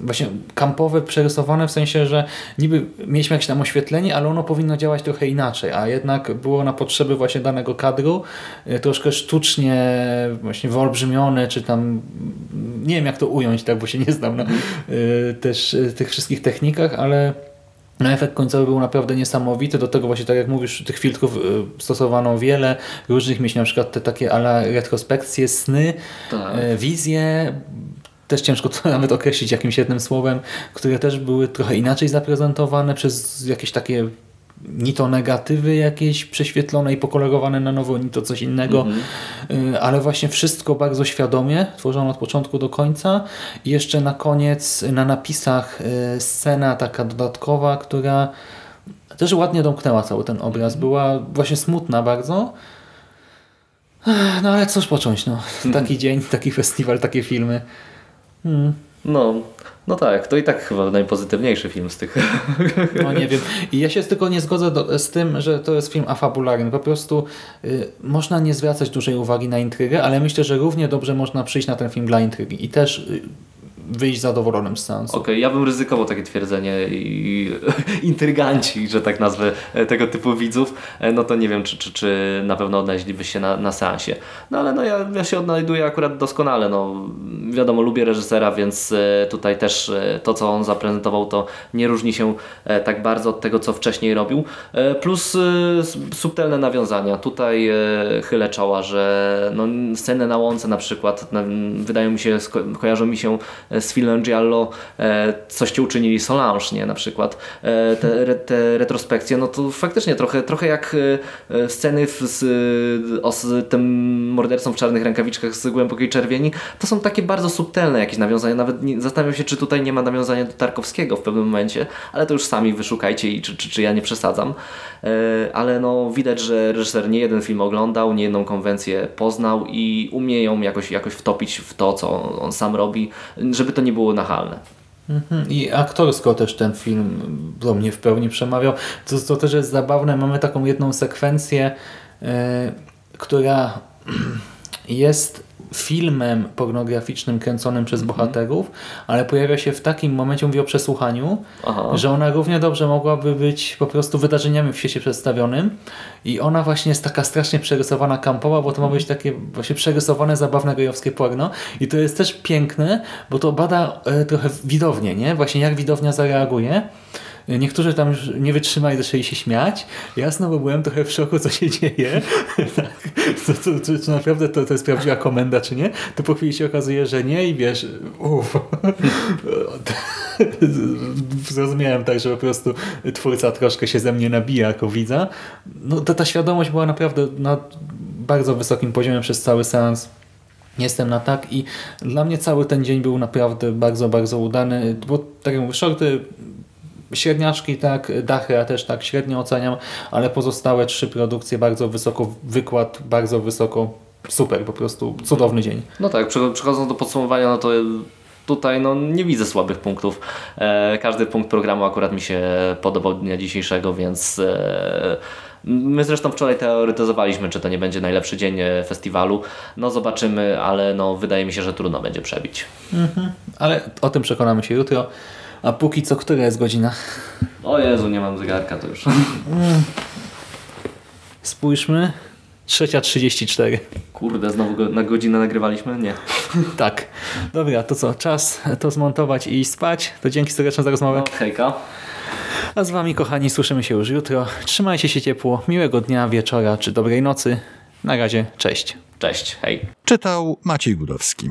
właśnie kampowe, przerysowane w sensie, że niby mieliśmy jakieś tam oświetlenie, ale ono powinno działać trochę inaczej, a jednak było na potrzeby właśnie danego kadru y, troszkę sztucznie właśnie wyolbrzymione, czy tam mm, nie wiem jak to ująć, tak, bo się nie znam na y, też y, tych wszystkich technikach, ale no, efekt końcowy był naprawdę niesamowity. Do tego właśnie, tak jak mówisz, tych filtrów stosowano wiele. Różnych mieliśmy na przykład te takie ala retrospekcje, sny, Tak. wizje. Też ciężko to [laughs] nawet określić jakimś jednym słowem, które też były trochę inaczej zaprezentowane przez jakieś takie ni to negatywy jakieś prześwietlone i pokolorowane na nowo, ni to coś innego, Y, ale właśnie wszystko bardzo świadomie, tworzono od początku do końca i jeszcze na koniec na napisach y, scena taka dodatkowa, która też ładnie domknęła cały ten obraz. Była właśnie smutna bardzo. No ale cóż począć, no. [laughs] Taki dzień, taki festiwal, takie filmy. No, no tak, to i tak chyba najpozytywniejszy film z tych. [laughs] No nie wiem. I ja się tylko nie zgodzę do, z tym, że to jest film afabularny. Po prostu y, można nie zwracać dużej uwagi na intrygę, ale myślę, że równie dobrze można przyjść na ten film dla intrygi i też y, wyjść zadowolonym z seansu. Okej, ja bym ryzykował takie twierdzenie i [laughs] intryganci, że tak nazwę e, tego typu widzów, e, no to nie wiem, czy, czy, czy na pewno odnaleźliby się na, na seansie. No ale no ja, ja się odnajduję akurat doskonale, no wiadomo, lubię reżysera, więc e, tutaj też to, co on zaprezentował, to nie różni się tak bardzo od tego, co wcześniej robił. Plus subtelne nawiązania. Tutaj chylę czoła, że no, sceny na łące na przykład wydają mi się, kojarzą mi się z filmem Giallo e, Coście uczynili Solange, nie? Na przykład e, te, te retrospekcje, no to faktycznie trochę, trochę jak e, e, sceny z, z tym mordercą w czarnych rękawiczkach z głębokiej czerwieni, to są takie bardzo subtelne jakieś nawiązania, nawet nie, zastanawiam się, czy tutaj nie ma nawiązania do Tarkowskiego w pewnym momencie, ale to już sami wyszukajcie i czy, czy, czy ja nie przesadzam. E, ale no widać, że reżyser nie jeden film oglądał, nie jedną konwencję poznał i umie ją jakoś, jakoś wtopić w to, co on sam robi, żeby to nie było nachalne. Mhm. I aktorsko też ten film do mnie w pełni przemawiał. To też jest zabawne. Mamy taką jedną sekwencję, e, która [clears throat] jest filmem pornograficznym kręconym przez bohaterów, ale pojawia się w takim momencie, mówię o przesłuchaniu, Aha. że ona równie dobrze mogłaby być po prostu wydarzeniami w świecie przedstawionym i ona właśnie jest taka strasznie przerysowana kampowa, bo to ma być takie właśnie przerysowane, zabawne gejowskie porno i to jest też piękne, bo to bada e, trochę widownię, nie? Właśnie jak widownia zareaguje. Niektórzy tam już nie wytrzymali, zaczęli się śmiać. Ja znowu byłem trochę w szoku, co się dzieje. tak. [laughs] to, to, to, czy naprawdę to, to jest prawdziwa komenda, czy nie? To po chwili się okazuje, że nie i wiesz, uff. [laughs] Zrozumiałem tak, że po prostu twórca troszkę się ze mnie nabija jako widza. No to ta świadomość była naprawdę na bardzo wysokim poziomie przez cały seans. Jestem na tak i dla mnie cały ten dzień był naprawdę bardzo, bardzo udany, bo tak jak mówię, shorty średniaczki tak, dachy ja też tak średnio oceniam, ale pozostałe trzy produkcje bardzo wysoko, wykład bardzo wysoko, super, po prostu cudowny dzień. No tak, przecho- przechodząc do podsumowania, no to tutaj no, nie widzę słabych punktów. E, każdy punkt programu akurat mi się podobał dnia dzisiejszego, więc e, my zresztą wczoraj teoretyzowaliśmy, czy to nie będzie najlepszy dzień e, festiwalu. No zobaczymy, ale no, wydaje mi się, że trudno będzie przebić. Ale o tym przekonamy się jutro. A póki co, która jest godzina? O Jezu, nie mam zegarka to już. Spójrzmy. Trzecia 34. Kurde, znowu go, na godzinę nagrywaliśmy? Nie. [laughs] Tak. Dobra, to co? Czas to zmontować i iść spać. To dzięki serdecznie za rozmowę. No, hejka. A z Wami, kochani, słyszymy się już jutro. Trzymajcie się ciepło, miłego dnia, wieczora czy dobrej nocy. Na razie, cześć. Cześć, hej. Czytał Maciej Gudowski.